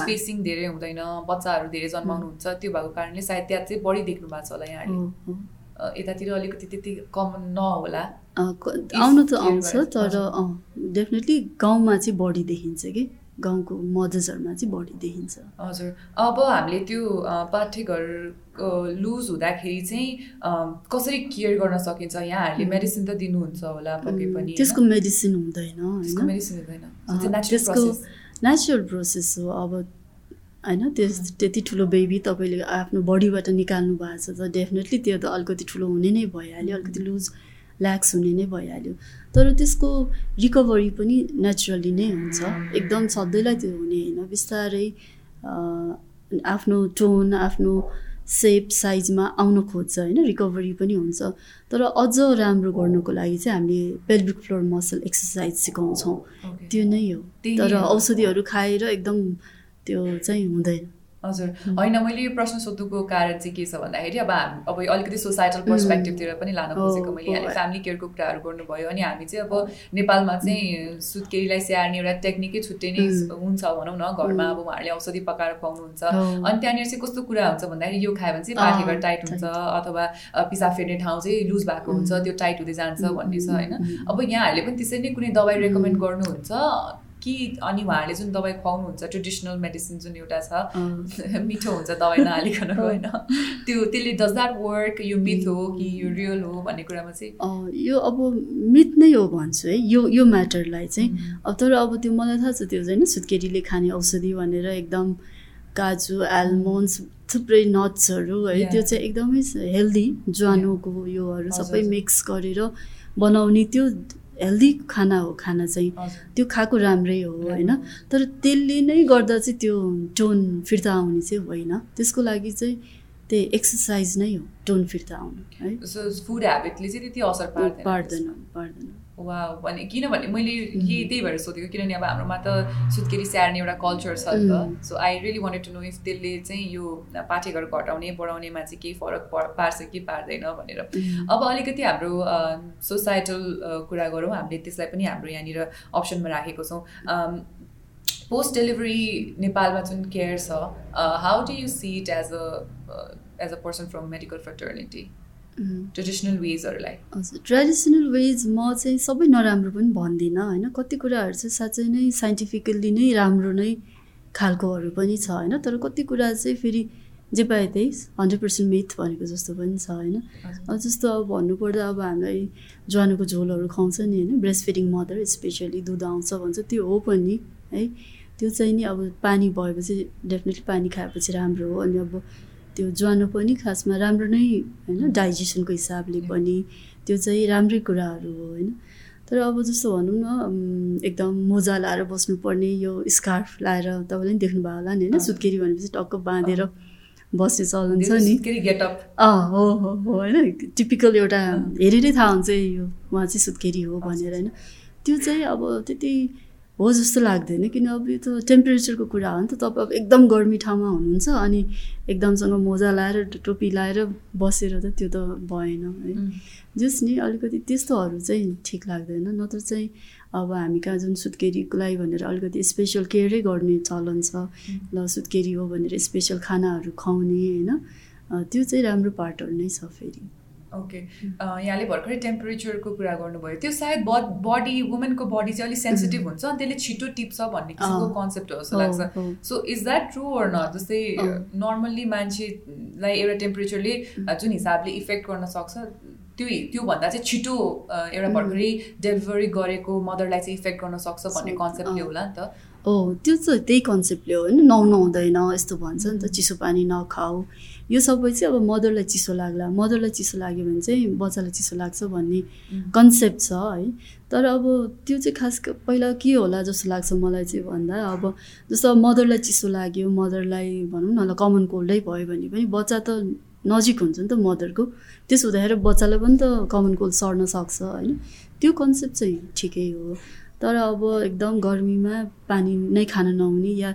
स्पेसिङ धेरै हुँदैन बच्चाहरू धेरै जन्माउनुहुन्छ त्यो भएको कारणले सायद त्यहाँ चाहिँ बढी देख्नु भएको छ होला यहाँहरूले। अ, यतातिर अलिकति त्यति कमन नहोला। आउनु त आउँछ तर डेफिनेटली गाउँमा चाहिँ बढी देखिन्छ कि? गाउँको मधेसहरूमा चाहिँ बढी देखिन्छ। हजुर। अब हामीले त्यो अ, पाठेघर लुज हुँदाखेरि चाहिँ कसरी केयर गर्न सकिन्छ? यहाँहरूले मेडिसिन त दिनुहुन्छ होला पक्कै पनि? त्यसको मेडिसिन हुँदैन त्यसको होइन। नेचुरल प्रोसेस हो। अब होइन त्यस त्यति ठुलो बेबी तपाईँले आफ्नो बडीबाट निकाल्नु भएको छ त डेफिनेटली त्यो त अलिकति ठुलो हुने नै भइहाल्यो अलिकति लुज ल्याक्स हुने नै भइहाल्यो। तर त्यसको रिकभरी पनि नेचुरली नै हुन्छ। एकदम सधैँलाई त्यो हुने होइन। बिस्तारै आफ्नो टोन आफ्नो सेप साइजमा आउन खोज्छ होइन। रिकभरी पनि हुन्छ। तर अझ राम्रो गर्नुको लागि चाहिँ हामीले पेल्भिक फ्लोर मसल एक्सर्साइज सिकाउँछौँ। त्यो नै हो। तर। औषधिहरू खाएर एकदम त्यो चाहिँ हुँदैन। हजुर। होइन मैले यो प्रश्न सोध्नुको कारण चाहिँ के छ भन्दाखेरि अब हामी अब अलिकति सोसाइटल पर्सपेक्टिभतिर पनि लान खोजेको मैले। हो। यहाँले फ्यामिली केयरको कुराहरू गर्नुभयो अनि हामी चाहिँ अब नेपालमा चाहिँ सुत्केरीलाई स्याहार्ने एउटा टेक्निकै छुट्टै नै हुन्छ भनौँ न। घरमा अब उहाँहरूले औषधि पकाएर खुवाउनुहुन्छ। अनि त्यहाँनिर चाहिँ कस्तो कुरा हुन्छ भन्दाखेरि यो खायो भने चाहिँ पाठेघर टाइट हुन्छ अथवा पिसाब फेर्ने ठाउँ चाहिँ लुज भएको हुन्छ त्यो टाइट हुँदै जान्छ भन्ने छ होइन। अब यहाँहरूले पनि त्यसरी नै कुनै दबाई रेकमेन्ड गर्नुहुन्छ। कि अनि उहाँहरूले जुन दबाई खुवाउनुहुन्छ ट्रेडिसनल मेडिसिन जुन एउटा छ *laughs* मिठो हुन्छ दबाई नहालिकन होइन? त्यो त्यसले डज द्याट वर्क यो मिथ हो कि यो रियल हो भन्ने कुरामा चाहिँ यो अब मिथ नै हो भन्छु है। यो यो म्याटरलाई चाहिँ। अब तर अब त्यो मलाई थाहा छ त्यो चाहिँ होइन सुत्केरीले खाने औषधि भनेर एकदम काजु आलमोन्ड्स थुप्रै नट्सहरू है. त्यो चाहिँ एकदमै हेल्दी ज्वानोको योहरू सबै। मिक्स गरेर बनाउने त्यो हेल्दी खाना हो खाना चाहिँ त्यो खाएको राम्रै हो होइन? तर त्यसले नै गर्दा चाहिँ त्यो टोन फिर्ता आउने चाहिँ होइन। त्यसको लागि चाहिँ त्यही एक्सर्साइज नै हो टोन फिर्ता आउनु है? फुड हेबिटले चाहिँ त्यति असर पार्दैन। पार्दैन पार्दैन। वा भने किनभने मैले यही त्यही भएर सोधेको किनभने अब हाम्रोमा त सुत्केरी स्याहार्ने एउटा कल्चर छ नि. त। So I really wanted to know if त्यसले चाहिँ यो पाठेघर घटाउने बढाउनेमा चाहिँ केही फरक पार्छ कि पार्दैन भनेर। अब अलिकति हाम्रो सोसाइटल कुरा गरौँ। हामीले त्यसलाई पनि हाम्रो यहाँनिर अप्सनमा राखेको छौँ। पोस्ट डेलिभरी नेपालमा जुन केयर छ how do you see it as a as a person from medical fraternity. Traditional वेजहरूलाई हजुर ट्रेडिसनल वेज म चाहिँ सबै नराम्रो पनि भन्दिनँ होइन? कति कुराहरू चाहिँ साँच्चै नै साइन्टिफिकल्ली नै राम्रो नै खालकोहरू पनि छ होइन? तर कति कुरा चाहिँ फेरि जे पाए त्यही हन्ड्रेड पर्सेन्ट मिथ भनेको जस्तो पनि छ होइन? जस्तो अब भन्नुपर्दा अब हामीलाई ज्वानोको झोलहरू खुवाउँछ नि होइन? ब्रेस्ट फिडिङ मदर स्पेसली दुध आउँछ भन्छ त्यो हो पनि है? त्यो चाहिँ नि अब पानी भएपछि डेफिनेटली पानी खाएपछि राम्रो हो अनि अब त्यो ज्वानो पनि खासमा राम्रो नै होइन डाइजेसनको हिसाबले पनि त्यो चाहिँ राम्रै कुराहरू हो होइन। तर अब जस्तो भनौँ न एकदम मोजा लाएर बस्नुपर्ने यो स्कार्फ लाएर तपाईँले पनि देख्नुभयो होला नि होइन। सुत्केरी भनेपछि टक्क बाँधेर। बस्ने चलन छ नि। अँ हो हो हो होइन। टिपिकल एउटा। हेरेरै थाहा हुन्छ यो उहाँ चाहिँ सुत्केरी हो भनेर होइन। त्यो चाहिँ अब त्यति हो जस्तो लाग्दैन किन अब यो त टेम्परेचरको कुरा हो नि त। तपाईँ अब एकदम गर्मी ठाउँमा हुनुहुन्छ अनि एकदमसँग मोजा लाएर टोपी लाएर बसेर त त्यो त भएन है। जस नि अलिकति त्यस्तोहरू चाहिँ ठिक लाग्दैन। नत्र चाहिँ अब हामी कहाँ जुन सुत्केरीको लागि भनेर अलिकति स्पेसल केयरै गर्ने चलन छ ल सुत्केरी हो भनेर स्पेसल खानाहरू खुवाउने होइन? त्यो चाहिँ राम्रो पार्टहरू नै छ फेरि। ओके यहाँले भर्खरै टेम्परेचरको कुरा गर्नुभयो। त्यो सायद बडी वुमेनको बडी चाहिँ अलिक सेन्सिटिभ हुन्छ अनि त्यसले छिटो टिप्छ भन्ने किसिमको। कन्सेप्ट हो जस्तो लाग्छ। So is that true or not जस्तै। नर्मल्ली मान्छेलाई एउटा टेम्परेचरले जुन हिसाबले इफेक्ट गर्न सक्छ त्यो त्योभन्दा चाहिँ छिटो एउटा. भर्खरै डेलिभरी गरेको मदरलाई चाहिँ इफेक्ट गर्न सक्छ भन्ने कन्सेप्टले। होला नि त। हो त्यो चाहिँ त्यही कन्सेप्टले हो होइन। नुहाउनुहुँदैन यस्तो भन्छ नि त चिसो पानी नखाऊ। यो सबै चाहिँ अब मदरलाई चिसो लाग्ला। मदरलाई चिसो लाग्यो भने चाहिँ बच्चालाई चिसो लाग्छ भन्ने कन्सेप्ट छ है। तर अब त्यो चाहिँ खास पहिला के होला जस्तो लाग्छ मलाई चाहिँ भन्दा अब जस्तो अब मदरलाई चिसो लाग्यो मदरलाई भनौँ न ल कमन कोल्डै भयो भने पनि बच्चा त नजिक हुन्छ नि त मदरको। त्यसो हुँदाखेरि बच्चालाई पनि त कमन कोल्ड सर्न सक्छ होइन। त्यो कन्सेप्ट चाहिँ ठिकै हो। तर अब एकदम गर्मीमा पानी नै खान नहुने या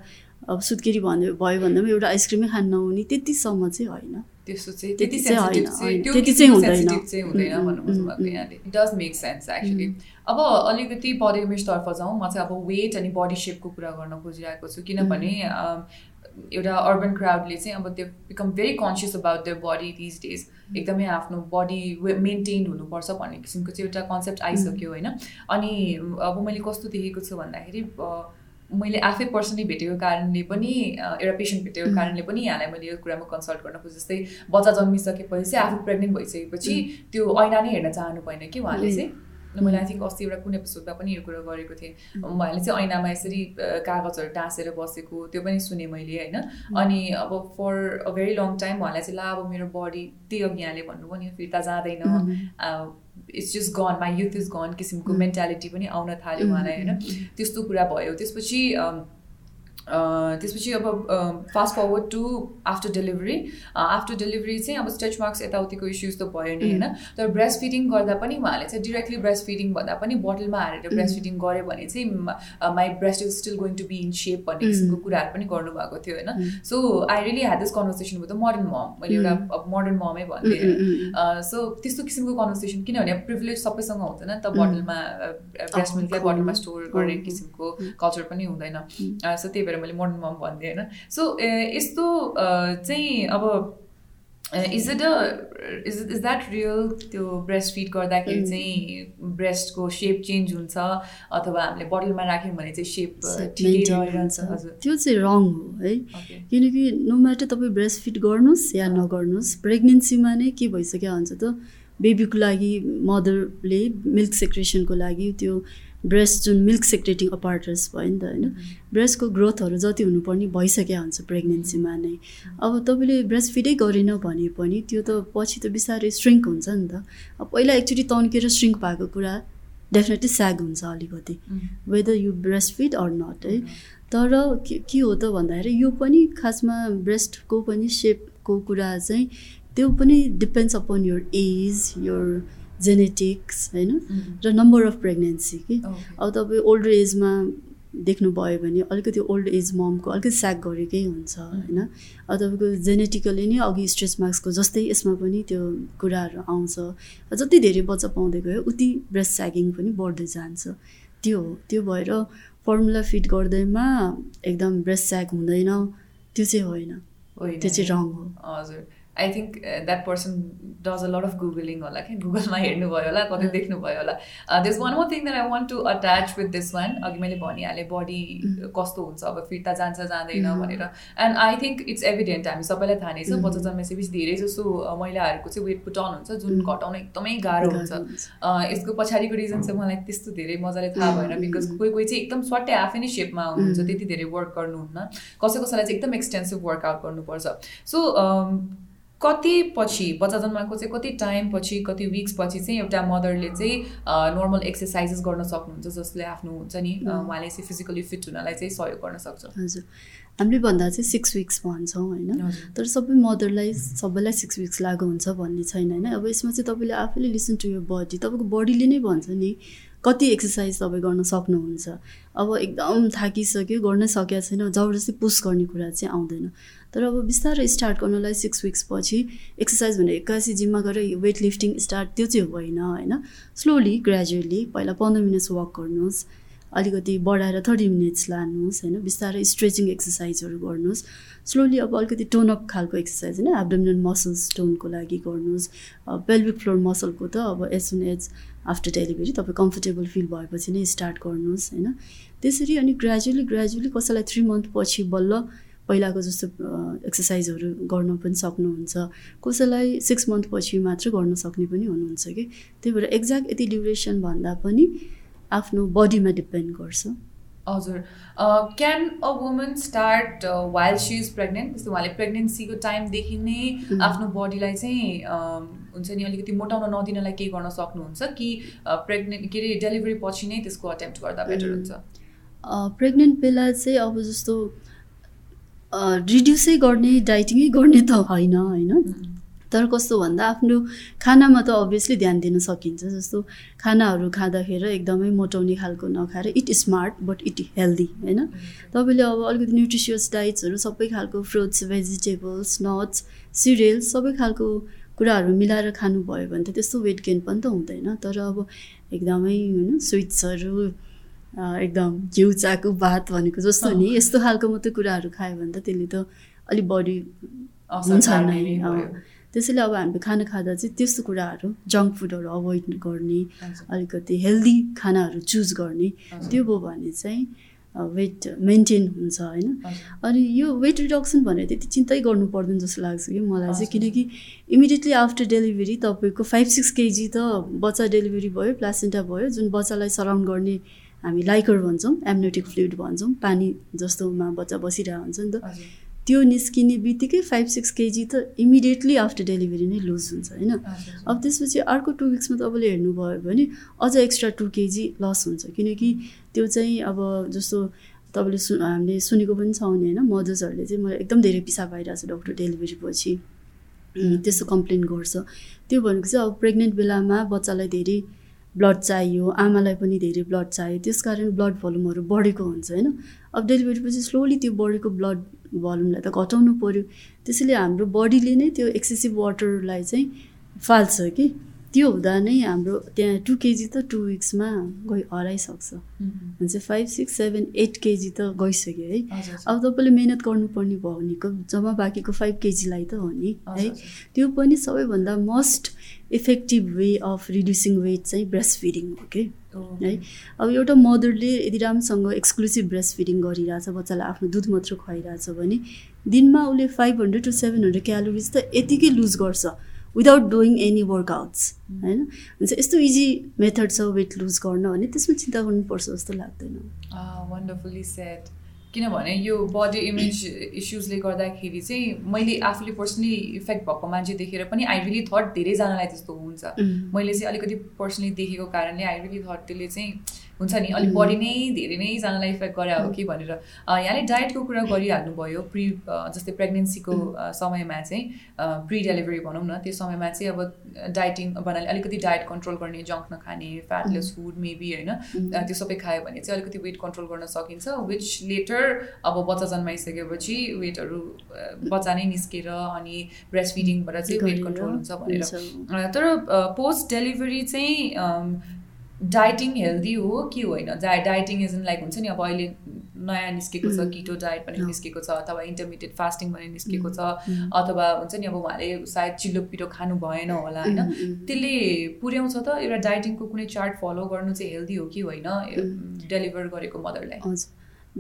अब सुत्केरी भन्यो भयो भन्दा पनि एउटा आइसक्रिमै खान नहुने त्यतिसम्म चाहिँ होइन। त्यस्तो चाहिँ त्यति चाहिँ चाहिँ हुँदैन। भन्नु यहाँले। It does make sense actually अब अलिकति बडी इमेजतर्फ जाउँ। म चाहिँ अब वेट अनि बडी सेपको कुरा गर्न खोजिरहेको छु। किनभने एउटा अर्बन क्राउडले चाहिँ अब त्यो become very conscious about the body these days एकदमै आफ्नो बडी मेन्टेन हुनुपर्छ भन्ने किसिमको चाहिँ एउटा कन्सेप्ट आइसक्यो होइन। अनि अब मैले कस्तो देखेको छु भन्दाखेरि मैले आफै पर्सनली भेटेको कारणले पनि एउटा पेसेन्ट भेटेको. कारणले पनि यहाँलाई मैले यो कुरामा कन्सल्ट गर्न खोजेँ जस्तै बच्चा जन्मिसकेपछि चाहिँ आफू प्रेग्नेन्ट भइसकेपछि त्यो ऐना नै हेर्न चाहनु भएन कि उहाँले. चाहिँ? मैले आई थिङ्क अस्ति एउटा कुन एपिसोडमा पनि यो कुरा गरेको थिएँ। उहाँले चाहिँ ऐनामा यसरी कागजहरू टाँसेर बसेको त्यो पनि सुनेँ मैले होइन? अनि अब for a very long time उहाँलाई चाहिँ ला अब मेरो बडी त्यही अघि यहाँले भन्नुभयो नि फिर्ता जाँदैन। It's just gone my youth is gone किसिमको Mm. मेन्टालिटी पनि आउन थाल्यो उहाँलाई होइन? त्यस्तो कुरा भयो। त्यसपछि त्यसपछि अब fast forward to after delivery after delivery चाहिँ अब स्ट्रेच मार्क्स यताउतिको इस्युज त भयो नि होइन तर ब्रेस्ट फिडिङ गर्दा पनि उहाँले चाहिँ डिरेक्टली ब्रेस्ट फिडिङ भन्दा पनि बोटलमा हालेर ब्रेस्ट फिडिङ गऱ्यो भने चाहिँ my breast is still going to be in shape भन्ने. किसिमको कुराहरू पनि गर्नुभएको थियो होइन. So I really had this conversation with modern mom मैले एउटा. अब मोडर्न ममै होइन सो त्यस्तो किसिमको कन्भर्सेसन किनभने प्रिभिलेज सबैसँग हुँदैन नि त. बोटलमा ब्रेस्ट मिल्कलाई। बोटलमा स्टोर गर्ने किसिमको. कल्चर पनि हुँदैन. सो त्यही भएर मैले मोडर्न मम भनिदिएँ होइन? सो यस्तो चाहिँ अब is it uh is is that real त्यो ब्रेस्ट फिड गर्दाखेरि Mm. चाहिँ ब्रेस्टको सेप चेन्ज हुन्छ अथवा हामीले बोटलमा राख्यौँ भने चाहिँ सेप त्यो चाहिँ रङ हो है? किनकि नो म्याटर तपाईँ ब्रेस्ट फिट गर्नुहोस् या नगर्नुहोस् प्रेग्नेन्सीमा नै के भइसक्यो हुन्छ त बेबीको लागि मदरले मिल्क सेक्रेसनको लागि त्यो ब्रेस्ट जुन मिल्क सेक्रेटिङ अपार्टर्स भयो नि त होइन? ब्रेस्टको ग्रोथहरू जति हुनुपर्ने भइसक्यो हुन्छ प्रेग्नेन्सीमा नै। अब तपाईँले ब्रेस्ट फिडै गरेन भने पनि त्यो त पछि त बिस्तारै स्ट्रिङ्क हुन्छ नि त। अब पहिला एकचोटि तन्केर स्ट्रिङ्क भएको कुरा डेफिनेटली स्याग हुन्छ अलिकति whether you breast feed or not है? तर के के हो त भन्दाखेरि यो पनि खासमा ब्रेस्टको पनि सेपको कुरा चाहिँ त्यो पनि depends upon your age your genetics होइन? र नम्बर अफ प्रेग्नेन्सी कि? अब तपाईँ ओल्डर एजमा देख्नुभयो भने अलिकति ओल्ड एज ममको अलिकति स्याक गरेकै हुन्छ होइन? अब तपाईँको जेनेटिकली नै अघि स्ट्रेच मार्क्सको जस्तै यसमा पनि त्यो कुराहरू आउँछ। जति धेरै बच्चा पाउँदै गयो उति ब्रेस्ट स्यागिङ पनि बढ्दै जान्छ। त्यो हो। त्यो भएर फर्मुला फिट गर्दैमा एकदम ब्रेस्ट स्याग हुँदैन। त्यो चाहिँ होइन। त्यो चाहिँ रङ हो। हजुर। I think that person does a lot of googling होला कि? गुगलमा हेर्नुभयो होला कतै देख्नुभयो होला। This one more thing that I want to attach with this one अघि मैले भनिहालेँ बडी कस्तो हुन्छ अब फिर्ता जान्छ जाँदैन Mm. भनेर। And I think it's evident हामी सबैलाई थाहा नै छ Mm. बच्चा जन्मेपछि धेरै जसो uh, महिलाहरूको चाहिँ वेट पुटाउन हुन्छ जुन Mm. घटाउन एकदमै गाह्रो हुन्छ। यसको पछाडिको रिजन चाहिँ मलाई त्यस्तो धेरै मजाले थाहा Mm, भएन mm, बिकज mm. कोही कोही चाहिँ एकदम स्वाट्टै आफै नै सेपमा हुनुहुन्छ Mm. त्यति धेरै वर्क गर्नुहुन्न। कसै कसैलाई चाहिँ एकदम एक्सटेन्सिभ वर्कआउट गर्नुपर्छ। सो कति पछि बच्चा जन्माएको चाहिँ कति टाइम पछि कति विक्स पछि चाहिँ एउटा मदरले चाहिँ नर्मल एक्सर्साइजेस गर्न सक्नुहुन्छ जसले आफ्नो हुन्छ नि. उहाँले चाहिँ फिजिकली फिट हुनलाई चाहिँ सहयोग गर्न सक्छ। हजुर। हामीले भन्दा चाहिँ सिक्स विक्स भन्छौँ होइन। तर सबै मदरलाई सबैलाई सिक्स विक्स लागु हुन्छ भन्ने छैन होइन। अब यसमा चाहिँ तपाईँले आफैले लिसन टु यर बडी तपाईँको बडीले नै भन्छ नि कति एक्सर्साइज तपाईँ गर्न सक्नुहुन्छ। अब एकदम थाकिसक्यो गर्नै सकेको छैन जबरजस्ती पुस गर्ने कुरा चाहिँ आउँदैन। तर अब बिस्तारै स्टार्ट गर्नलाई सिक्स विक्स पछि एक्सर्साइज भने एक्कासी जिममा गएर वेट लिफ्टिङ स्टार्ट त्यो चाहिँ होइन होइन? स्लोली ग्रेजुअली पहिला पन्ध्र मिनट्स वाक गर्नुहोस् अलिकति बढाएर थर्टी मिनट्स लानुहोस् होइन? बिस्तारै स्ट्रेचिङ एक्सर्साइजहरू गर्नुहोस्। स्लोली अब अलिकति टोन अप खालको एक्सर्साइज होइन? एब्डोमिनल मसल्स टोनको लागि गर्नुहोस्। पेल्भिक फ्लोर मसलको त अब एज एज आफ्टर डेलिभरी तपाईँ कम्फर्टेबल फिल भएपछि नै स्टार्ट गर्नुहोस् होइन? त्यसरी अनि ग्रेजुअली ग्रेजुअली कसैलाई थ्री मन्थ पछि बल्ल पहिलाको जस्तो एक्सर्साइजहरू गर्न पनि सक्नुहुन्छ। कसैलाई सिक्स मन्थ पछि मात्र गर्न सक्ने पनि हुनुहुन्छ कि? त्यही भएर एक्ज्याक्ट यति ड्युरेसन भन्दा पनि आफ्नो बडीमा डिपेन्ड गर्छ। हजुर can a woman start while she is pregnant जस्तो उहाँले प्रेग्नेन्सीको टाइमदेखि नै. आफ्नो बडीलाई चाहिँ हुन्छ नि अलिकति मोटाउन नदिनलाई केही गर्न सक्नुहुन्छ कि प्रेग्नेन्ट के अरे डेलिभरी पछि नै त्यसको अटेम्प्ट गर्दा बेटर. हुन्छ प्रेग्नेन्ट बेला चाहिँ अब जस्तो रिड्युसै गर्ने डाइटिङै गर्ने त होइन होइन. तर कस्तो भन्दा आफ्नो खानामा त अभियसली ध्यान दिन सकिन्छ जस्तो खानाहरू खाँदाखेरि एकदमै मोटाउने खालको नखाएर it smart but it healthy होइन? तपाईँले अब अलिकति न्युट्रिसियस डाइट्सहरू सबै खालको फ्रुट्स भेजिटेबल्स नट्स सिरियल्स सबै खालको कुराहरू मिलाएर खानुभयो भने त त्यस्तो वेट गेन पनि त हुँदैन। तर अब एकदमै होइन स्विट्सहरू एकदम घिउ चाको भात भनेको जस्तो नि यस्तो खालको मात्रै कुराहरू खायो भने त त्यसले त अलिक असर हुन्छ नै। त्यसैले अब हामीले खाना खाँदा चाहिँ त्यस्तो कुराहरू जङ्क फुडहरू अभोइड गर्ने अलिकति हेल्दी खानाहरू चुज गर्ने त्यो भयो भने चाहिँ वेट मेन्टेन हुन्छ होइन। अनि यो वेट रिडक्सन भनेर त्यति चिन्तै गर्नु पर्दैन जस्तो लाग्छ कि मलाई चाहिँ। किनकि इमिडिएटली आफ्टर डेलिभरी तपाईँको फाइभ सिक्स केजी त बच्चा डेलिभरी भयो प्लासेन्टा भयो जुन बच्चालाई सराउन्ड गर्ने हामी लाइकर भन्छौँ एमनेटिक फ्लुइड भन्छौँ पानी जस्तोमा बच्चा बसिरहेको हुन्छ नि त। त्यो निस्किने बित्तिकै फाइभ सिक्स केजी त इमिडिएटली आफ्टर डेलिभरी नै लुज हुन्छ होइन? अब त्यसपछि अर्को टु विक्समा तपाईँले हेर्नुभयो भने अझ एक्स्ट्रा टु केजी लस हुन्छ किनकि त्यो चाहिँ अब जस्तो तपाईँले सु हामीले सुनेको पनि छ नि होइन मदर्सहरूले चाहिँ मलाई एकदम धेरै पिसाब आइरहेको छ डक्टर डेलिभरी पछि त्यस्तो कम्प्लेन गर्छ। त्यो भनेको चाहिँ अब प्रेग्नेन्ट बेलामा बच्चालाई धेरै ब्लड चाहियो आमालाई पनि धेरै ब्लड चाहियो। त्यस कारण ब्लड भल्युमहरू बढेको हुन्छ होइन? अब डेलिभरी पछि स्लोली त्यो बढेको ब्लड भल्युमलाई त घटाउनु पऱ्यो त्यसैले हाम्रो बडीले नै त्यो एक्सेसिभ वाटरलाई चाहिँ फाल्छ कि? त्यो हुँदा नै हाम्रो त्यहाँ टु केजी त टु विक्समा गइ हराइसक्छ। भने चाहिँ five six seven eight KG त गइसक्यो है? अब तपाईँले मिहिनेत गर्नुपर्ने भयो भनेको जम्मा बाँकीको फाइभ केजीलाई त हो नि है? त्यो पनि सबैभन्दा most effective way of reducing weight चाहिँ ब्रेस्ट फिडिङ हो कि है? अब एउटा मदरले यदि राम्रोसँग एक्सक्लुसिभ ब्रेस्ट फिडिङ गरिरहेछ बच्चालाई आफ्नो दुध मात्र खुवाइरहेछ भने दिनमा उसले five hundred to seven hundred calories त यतिकै लुज गर्छ विदाउट डुइङ एनी वर्कआउट्स होइन? हुन्छ यस्तो इजी मेथड छ वेट लुज गर्न भने त्यसमा चिन्ता गर्नुपर्छ जस्तो लाग्दैन। वन्डरफुल्ली सेट किनभने यो बडी इमेज इस्युजले गर्दाखेरि चाहिँ मैले आफूले पर्सनली इफेक्ट भएको मान्छे देखेर पनि आई रिली थट धेरैजनालाई त्यस्तो हुन्छ। मैले चाहिँ अलिकति पर्सनली देखेको कारणले आई रिली थट त्यसले चाहिँ हुन्छ नि? अलिक बढी नै धेरै नैजनालाई इफेक्ट गरे हो कि भनेर यहाँले डायटको कुरा गरिहाल्नु भयो प्रि जस्तै प्रेग्नेन्सीको समयमा चाहिँ प्रि डेलिभरी भनौँ न त्यो समयमा चाहिँ अब डाइटिङ भन्नाले अलिकति डायट कन्ट्रोल गर्ने जङ्क नखाने फ्याटलेस फुड मेबी होइन त्यो सबै खायो भने चाहिँ अलिकति वेट कन्ट्रोल गर्न सकिन्छ विच लेटर अब बच्चा जन्माइसकेपछि वेटहरू बच्चा नै निस्केर अनि ब्रेस्ट फिडिङबाट चाहिँ वेट कन्ट्रोल हुन्छ भनेर। तर पोस्ट डेलिभरी चाहिँ डाइटिङ हेल्दी हो कि होइन? Die dieting is in like हुन्छ नि अब अहिले नयाँ निस्केको छ किटो डाइट पनि निस्केको छ अथवा इन्टरमिडिएट फास्टिङ पनि निस्केको छ अथवा हुन्छ नि अब उहाँले सायद चिल्लो पिरो खानु भएन होला होइन? त्यसले पुर्याउँछ त एउटा डाइटिङको कुनै चार्ट फलो गर्नु चाहिँ हेल्दी हो कि होइन? डेलिभर गरेको मदरलाई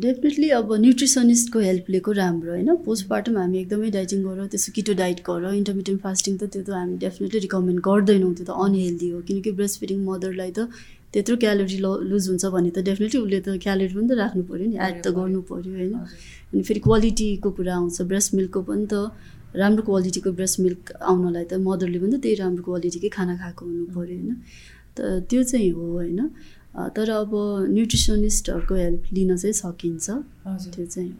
डेफिनेटली अब न्युट्रिसनिस्टको हेल्प लिएको राम्रो होइन? पोस्टपार्टम हामी एकदमै डाइटिङ गर त्यसो किटो डाइट गर इन्टरमिडियट फास्टिङ त त्यो त हामी डेफिनेटली रिकमेन्ड गर्दैनौँ त्यो त अनहेल्दी हो। किनकि ब्रेस्ट फिडिङ मदरलाई त त्यत्रो क्यालोरी ल लुज हुन्छ भने त डेफिनेटली उसले त क्यालोरी पनि त राख्नु पऱ्यो नि एड त गर्नु पऱ्यो होइन? अनि फेरि क्वालिटीको कुरा आउँछ ब्रेस्ट मिल्कको पनि त राम्रो क्वालिटीको ब्रेस्ट मिल्क आउनलाई त मदरले पनि त त्यही राम्रो क्वालिटीकै खाना खाएको हुनु पऱ्यो होइन? त त्यो चाहिँ हो होइन? तर अब न्युट्रिसनिस्टहरूको हेल्प लिन चाहिँ सकिन्छ। त्यो चाहिँ।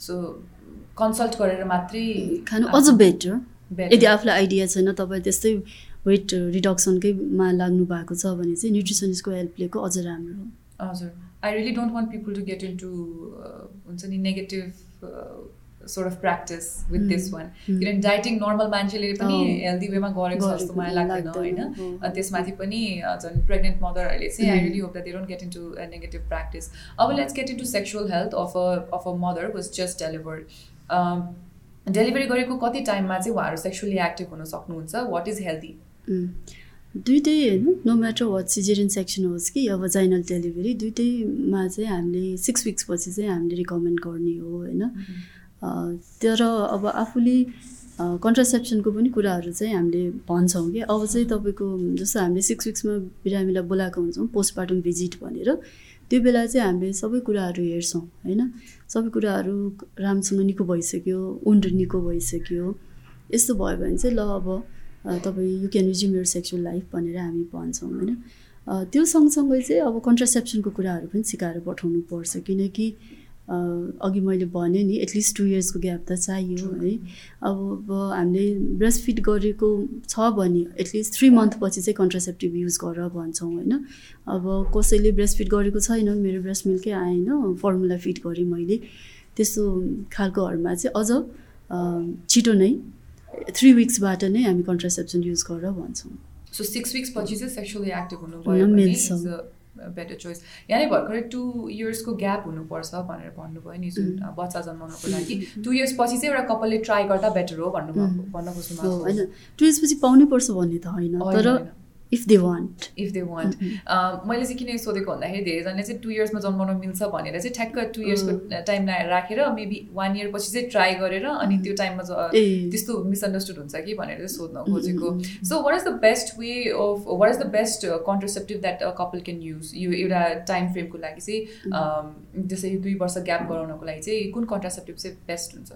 सो कन्सल्ट गरेर मात्रै खानु अझ बेटर यदि आफूलाई आइडिया छैन तपाईँ त्यस्तै वेट रिडक्सनकैमा लाग्नु भएको छ भने चाहिँ न्युट्रिसनिस्टको हेल्प लिएको अझ राम्रो हजुर। I really don't want people to get into हुन्छ नि negative sort of practice with this one किनभने डाइटिङ नर्मल मान्छेले पनि हेल्दी वेमा गरेको छ जस्तो मलाई लाग्दैन होइन? त्यसमाथि पनि झन् प्रेग्नेन्ट मदरहरूले चाहिँ I really hope that they don't get in to negative practice अब let's get in to sexual health of a of a mother was just delivered delivery गरेको कति टाइममा चाहिँ उहाँहरू सेक्सुअली एक्टिभ हुन सक्नुहुन्छ? वाट इज हेल्दी दुइटै होइन no matter what caesarean section होस् कि अब जाइनल डेलिभरी दुइटैमा चाहिँ हामीले सिक्स विक्सपछि चाहिँ हामीले रिकमेन्ड गर्ने हो होइन? तर अब आफूले कन्ट्रासेप्सनको पनि कुराहरू चाहिँ हामीले भन्छौँ कि। अब चाहिँ तपाईँको जस्तो हामीले सिक्स विक्समा बिरामीलाई बोलाएको हुन्छौँ पोस्टमार्टम भिजिट भनेर। त्यो बेला चाहिँ हामीले सबै कुराहरू हेर्छौँ होइन? सबै कुराहरू राम्रोसँग निको भइसक्यो उन्ड निको भइसक्यो। यस्तो भयो भने चाहिँ ल अब तपाईँ you can resume your sexual life भनेर हामी भन्छौँ होइन? त्यो सँगसँगै चाहिँ अब कन्ट्रासेप्सनको कुराहरू पनि सिकाएर पठाउनु पर्छ किनकि अघि मैले भने नि एटलिस्ट टु इयर्सको ग्याप त चाहियो है। अब हामीले ब्रेस्ट फिट गरेको छ भने एटलिस्ट थ्री मन्थपछि चाहिँ कन्ट्रासेप्टिभ युज गर भन्छौँ होइन। अब कसैले ब्रेस्ट फिट गरेको छैन मेरो ब्रेस्ट मिल्कै आएन फर्मुला फिट गरेँ मैले। त्यस्तो खालकोहरूमा चाहिँ अझ छिटो नै थ्री विक्सबाट नै हामी कन्ट्रासेप्सन युज गर भन्छौँ। सो सिक्स विक्सपछि चाहिँ सेक्सुअली एक्टिभ हुनुभयो मिल्छ बेटर चोइस यहाँनिर भर्खरै टु इयर्सको ग्याप हुनुपर्छ भनेर भन्नुभयो नि जुन बच्चा जन्माउनुको लागि। टु इयर्स पछि चाहिँ एउटा कपालले ट्राई गर्दा बेटर हो भन्नु भन्न खोज्नु होइन। टु इयर्स पछि पाउनै पर्छ भन्ने त होइन। तर if they want if they want मैले चाहिँ किन सोधेको भन्दाखेरि धेरैजनाले चाहिँ टु इयर्समा जन्माउन मिल्छ भनेर चाहिँ ठ्याक्क टु इयर्सको टाइम राखेर मेबी वान इयर पछि चाहिँ ट्राई गरेर अनि त्यो टाइममा त्यस्तो मिसअन्डरस्टुड हुन्छ कि भनेर चाहिँ सोध्न खोजेको। So what is the best way of what is the best contraceptive that a couple can use यो एउटा टाइम फ्रेमको लागि चाहिँ जस्तै दुई वर्ष ग्याप गराउनको लागि चाहिँ कुन कन्ट्रासेप्टिभ चाहिँ बेस्ट हुन्छ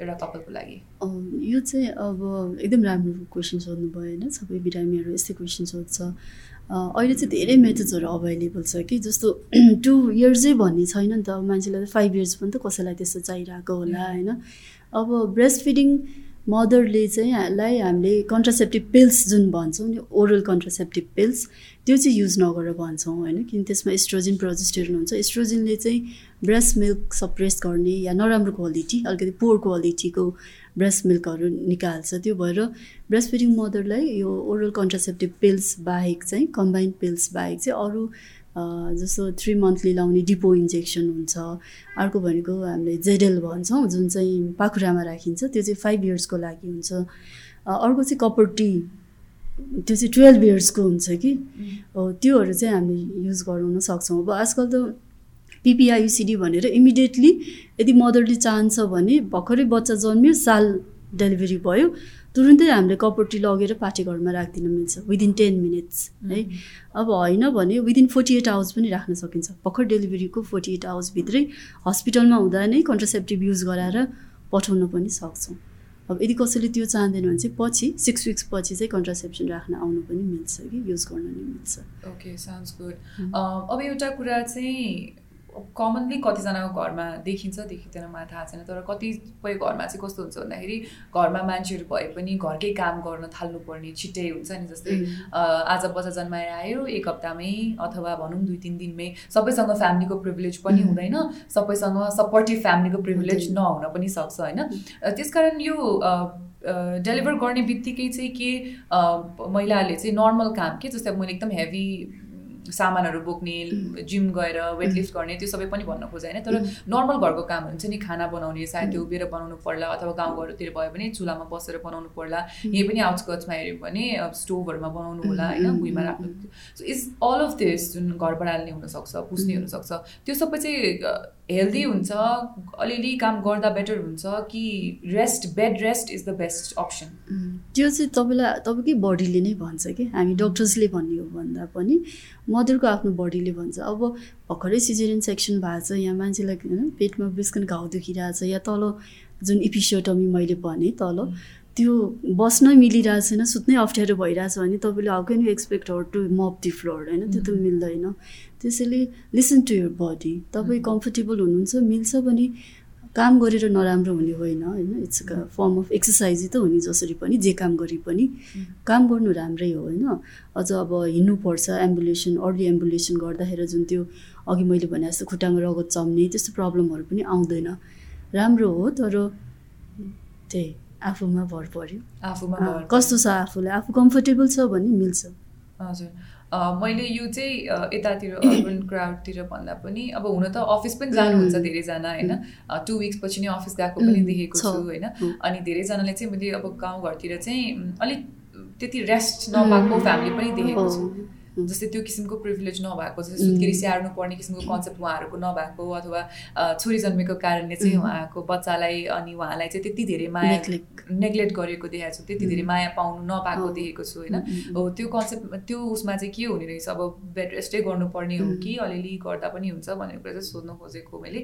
एउटा कपालको लागि? यो चाहिँ अब एकदम राम्रो क्वेसन सोध्नुभयो होइन सबै बिरामीहरू यस्तै क्वेसन सोध्छ। अहिले चाहिँ धेरै मेथड्सहरू अभाइलेबल छ कि जस्तो *clears throat* टु इयर्सै भन्ने छैन नि त मान्छेलाई त फाइभ इयर्स पनि त कसैलाई त्यस्तो चाहिरहेको होला होइन। अब ब्रेस्ट फिडिङ मदरले चाहिँ लाई हामीले कन्ट्रासेप्टिभ पिल्स जुन भन्छौँ नि ओरल कन्ट्रासेप्टिभ पिल्स त्यो चाहिँ युज नगरेर भन्छौँ होइन किन त्यसमा इस्ट्रोजिन प्रोजेस्टेरिन हुन्छ इस्ट्रोजिनले चाहिँ ब्रेस्ट मिल्क सप्रेस गर्ने या नराम्रो क्वालिटी अलिकति पोर क्वालिटीको ब्रेस्ट मिल्कहरू निकाल्छ। त्यो भएर ब्रेस्ट फिडिङ मदरलाई यो ओरल कन्ट्रासेप्टिभ पिल्स बाहेक चाहिँ कम्बाइन्ड पिल्स बाहेक चाहिँ अरू जस्तो थ्री मन्थली लाउने डिपो इन्जेक्सन हुन्छ। अर्को भनेको हामीले जेडेल भन्छौँ जुन चाहिँ पाखुरामा राखिन्छ त्यो चाहिँ फाइभ इयर्सको लागि हुन्छ। अर्को चाहिँ कपर टी त्यो चाहिँ टुवेल्भ इयर्सको हुन्छ कि? हो त्योहरू चाहिँ हामी युज गराउन सक्छौँ। अब आजकल त पिपिआइसिडी भनेर इमिडिएटली यदि मदरले चाहन्छ भने भर्खरै बच्चा जन्मियो साल डेलिभरी भयो तुरुन्तै हामीले कपटी लगेर पाठेघरमा राखिदिन मिल्छ विदिन टेन मिनट्स है? अब होइन भने विदिन फोर्टी एट आवर्स पनि राख्न सकिन्छ। भर्खर डेलिभरीको फोर्टी एट आवर्सभित्रै हस्पिटलमा हुँदा नै कन्ट्रासेप्टिभ युज गराएर पठाउन पनि सक्छौँ। अब यदि कसैले त्यो चाहँदैन भने चाहिँ पछि सिक्स विक्स पछि चाहिँ कन्ट्रासेप्सन राख्न आउनु पनि मिल्छ कि युज गर्न नै मिल्छ। ओके साउन्ड्स गुड अब एउटा कुरा चाहिँ कमनली कतिजनाको घरमा देखिन्छ देखिँदैन मलाई थाहा छैन। तर कतिपय घरमा चाहिँ कस्तो हुन्छ भन्दाखेरि घरमा मान्छेहरू भए पनि घरकै काम गर्न थाल्नुपर्ने छिट्टै हुन्छ नि जस्तै आज बच्चा जन्माएर आयो एक हप्तामै अथवा भनौँ दुई तिन दिनमै सबैसँग फ्यामिलीको प्रिभिलेज पनि हुँदैन सबैसँग सपोर्टिभ फ्यामिलीको प्रिभिलेज नहुन पनि सक्छ होइन? त्यसकारण यो डेलिभर गर्ने बित्तिकै चाहिँ के महिलाहरूले चाहिँ नर्मल काम के जस्तै मैले एकदम हेभी सामानहरू बोक्ने जिम गएर वेटलिफ्ट गर्ने त्यो सबै पनि भन्न खोजेँ होइन तर नर्मल घरको कामहरू हुन्छ नि खाना बनाउने सायद त्यो उभिएर बनाउनु पर्ला अथवा गाउँघरतिर भयो भने चुलामा बसेर बनाउनु पर्ला। यही पनि आउटस्कट्समा हेऱ्यो भने स्टोभहरूमा बनाउनु होला होइन? भुइँमा राख्नु so is all of this जुन घर बडाल्ने हुनसक्छ पुस्ने हुनसक्छ त्यो सबै चाहिँ हेल्दी हुन्छ अलिअलि काम गर्दा बेटर हुन्छ कि rest bed rest is the best option त्यो चाहिँ तपाईँलाई तपाईँकै बडीले नै भन्छ कि? हामी डक्टर्सले भन्ने हो भन्दा पनि मदरको आफ्नो बडीले भन्छ। अब भर्खरै सिजेरियन सेक्सन भएको छ यहाँ मान्छेलाई होइन पेटमा बिस्कन घाउ दुखिरहेको या तल जुन इपिसियोटमी मैले भने तल त्यो बस्न मिलिरहेको छैन सुत्नै अप्ठ्यारो भइरहेछ भने तपाईँले how can you expect her to mop the floor होइन त्यो त मिल्दैन। त्यसैले लिसन टु यर बडी तपाईँ कम्फर्टेबल हुनुहुन्छ मिल्छ भने काम गरेर नराम्रो हुने होइन होइन? इट्स अ फर्म अफ एक्सर्साइजै त हो नि जसरी पनि जे काम गरे पनि। काम गर्नु राम्रै हो होइन? अझ अब हिँड्नुपर्छ एम्बुलेसन अर्ली एम्बुलेसन गर्दाखेरि जुन त्यो अघि मैले भने जस्तो खुट्टामा रगत चम्ने त्यस्तो प्रब्लमहरू पनि आउँदैन। राम्रो हो तर त्यही आफूमा भर पऱ्यो आफूमा कस्तो छ आफूलाई? आफू कम्फर्टेबल छ भने मिल्छ। हजुर। मैले यो चाहिँ यतातिर अर्बन क्राउडतिर भन्दा पनि अब हुन त अफिस पनि जानुहुन्छ धेरैजना होइन? टु विक्स पछि नै अफिस गएको पनि देखेको छु। होइन? अनि धेरैजनाले चाहिँ मैले अब गाउँघरतिर चाहिँ अलिक त्यति रेस्ट नपाएको फ्यामिली पनि देखेको छु। जस्तै त्यो किसिमको प्रिभिलेज नभएको जस्तै सुत्केरी स्याहार्नु पर्ने किसिमको कन्सेप्ट उहाँहरूको नभएको अथवा छोरी जन्मेको कारणले चाहिँ उहाँको बच्चालाई अनि उहाँलाई चाहिँ त्यति धेरै माया नेग्लेक्ट गरेको देखाएको छु त्यति धेरै माया पाउनु नपाएको देखेको छु होइन? हो त्यो कन्सेप्ट त्यो उसमा चाहिँ के हुने रहेछ? अब बेड रेस्टै गर्नुपर्ने हो कि अलिअलि गर्दा पनि हुन्छ भन्ने कुरा चाहिँ सोध्नु खोजेको मैले।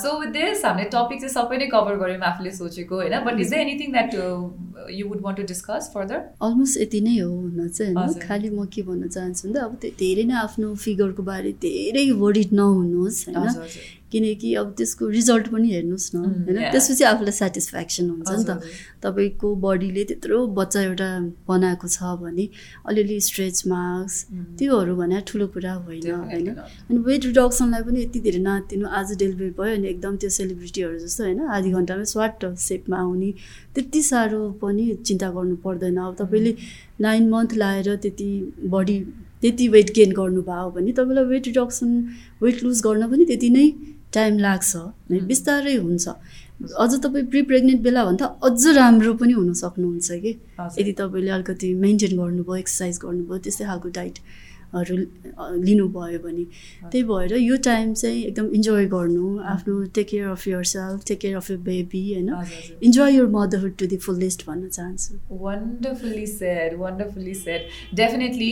सो विथ दिस हामीले टपिक चाहिँ सबै नै कभर गऱ्यौँ आफूले सोचेको होइन? But is the anything that you would want to discuss further almost यति नै हो हुन चाहिँ खालि म के भन्न चाहन्छु चाहन्छु नि त। अब धेरै नै आफ्नो फिगरको बारे धेरै वरिड नहुनुहोस् होइन? किनकि अब त्यसको रिजल्ट पनि हेर्नुहोस् न होइन? त्यसपछि आफूलाई सेटिस्फ्याक्सन हुन्छ नि त। तपाईँको बडीले त्यत्रो बच्चा एउटा बनाएको छ भने अलिअलि स्ट्रेच मार्क्स त्योहरू भने ठुलो कुरा होइन होइन? अनि वेट रिडक्सनलाई पनि यति धेरै नातिनु आज डेलिभरी भयो अनि एकदम त्यो सेलिब्रिटीहरू जस्तो होइन? आधी घन्टामै स्वाट सेपमा आउने। त्यति साह्रो पनि चिन्ता गर्नु पर्दैन। अब तपाईँले नाइन मन्थ लाएर त्यति बडी त्यति वेट गेन गर्नुभयो भने तपाईँलाई वेट रिडक्सन वेट लुज गर्न पनि त्यति नै टाइम लाग्छ बिस्तारै हुन्छ। अझ तपाईँ प्रि प्रेग्नेन्ट बेला भन्दा अझ राम्रो पनि हुन सक्नुहुन्छ कि? यदि तपाईँले अलिकति मेन्टेन गर्नुभयो एक्सर्साइज गर्नुभयो त्यस्तै खालको डाइट हरू लिनुभयो भने। त्यही भएर यो टाइम चाहिँ एकदम इन्जोय गर्नु आफ्नो take care of yourself take care of your baby होइन enjoy your motherhood to the fullest भन्न चाहन्छु। Wonderfully said wonderfully said definitely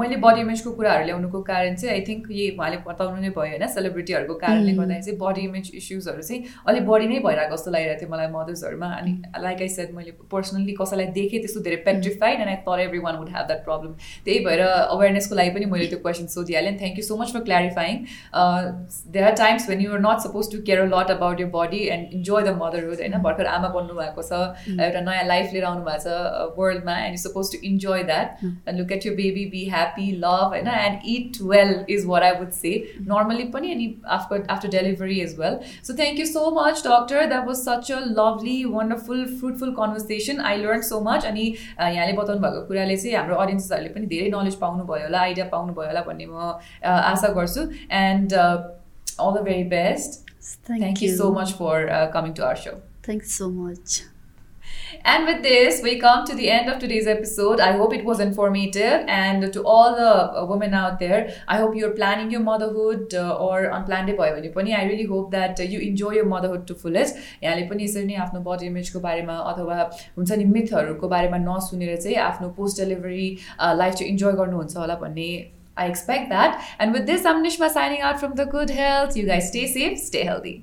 मैले बडी इमेजको कुराहरू ल्याउनुको कारण चाहिँ आई थिङ्क यही उहाँले बताउनु नै भयो होइन सेलिब्रिटीहरूको कारणले गर्दाखेरि चाहिँ बडी इमेज इस्युजहरू चाहिँ अलिक बढी नै भइरहेको जस्तो लागिरहेको थियो मलाई मदर्सहरूमा अनि लाइक आई सेड मैले पर्सनल्ली कसैलाई देखेँ त्यस्तो धेरै पेट्रिफाइड एन्ड आई तर every one would have that problem त्यही भएर अवेरनेस अवेरनेसको लागि पनि मैले त्यो question सोधिहालेँ thank you so much for clarifying there are times when you're not suppose to care a lot about your body and enjoy the motherhood होइन भर्खर आमा बन्नु भएको छ एउटा नयाँ लाइफ लिएर आउनु भएको छ वर्ल्डमा and you suppose to enjoy that and look at you baby be happy love होइन and it well is where I would say normally पनि अनि after after delivery is well so thank you so much doctor that was such a lovely wonderful fruitful conversation I learn so much अनि यहाँले बताउनु भएको कुराले चाहिँ हाम्रो अडियन्सेसहरूले पनि धेरै नलेज पाउनुभयो होला आइडिया पाउनुभयो होला भन्ने म आशा गर्छु and all the very best Thank, you. so much for uh, coming to our show. Thanks so much. And with this, we come to the end of today's episode. I hope it was informative. And to all the uh, women out there, I hope you're planning your motherhood uh, or unplanned पनि I really hope that uh, you enjoy your motherhood to fullest. यहाँले पनि यसरी नै आफ्नो body इमेजको बारेमा अथवा हुन्छ नि मिथहरूको बारेमा नसुनेर चाहिँ आफ्नो पोस्ट डेलिभरी लाइफ चाहिँ इन्जोय गर्नुहुन्छ होला भन्ने I expect that. And with this, I'm Nishma signing out from The Good Health. You guys stay safe, stay healthy.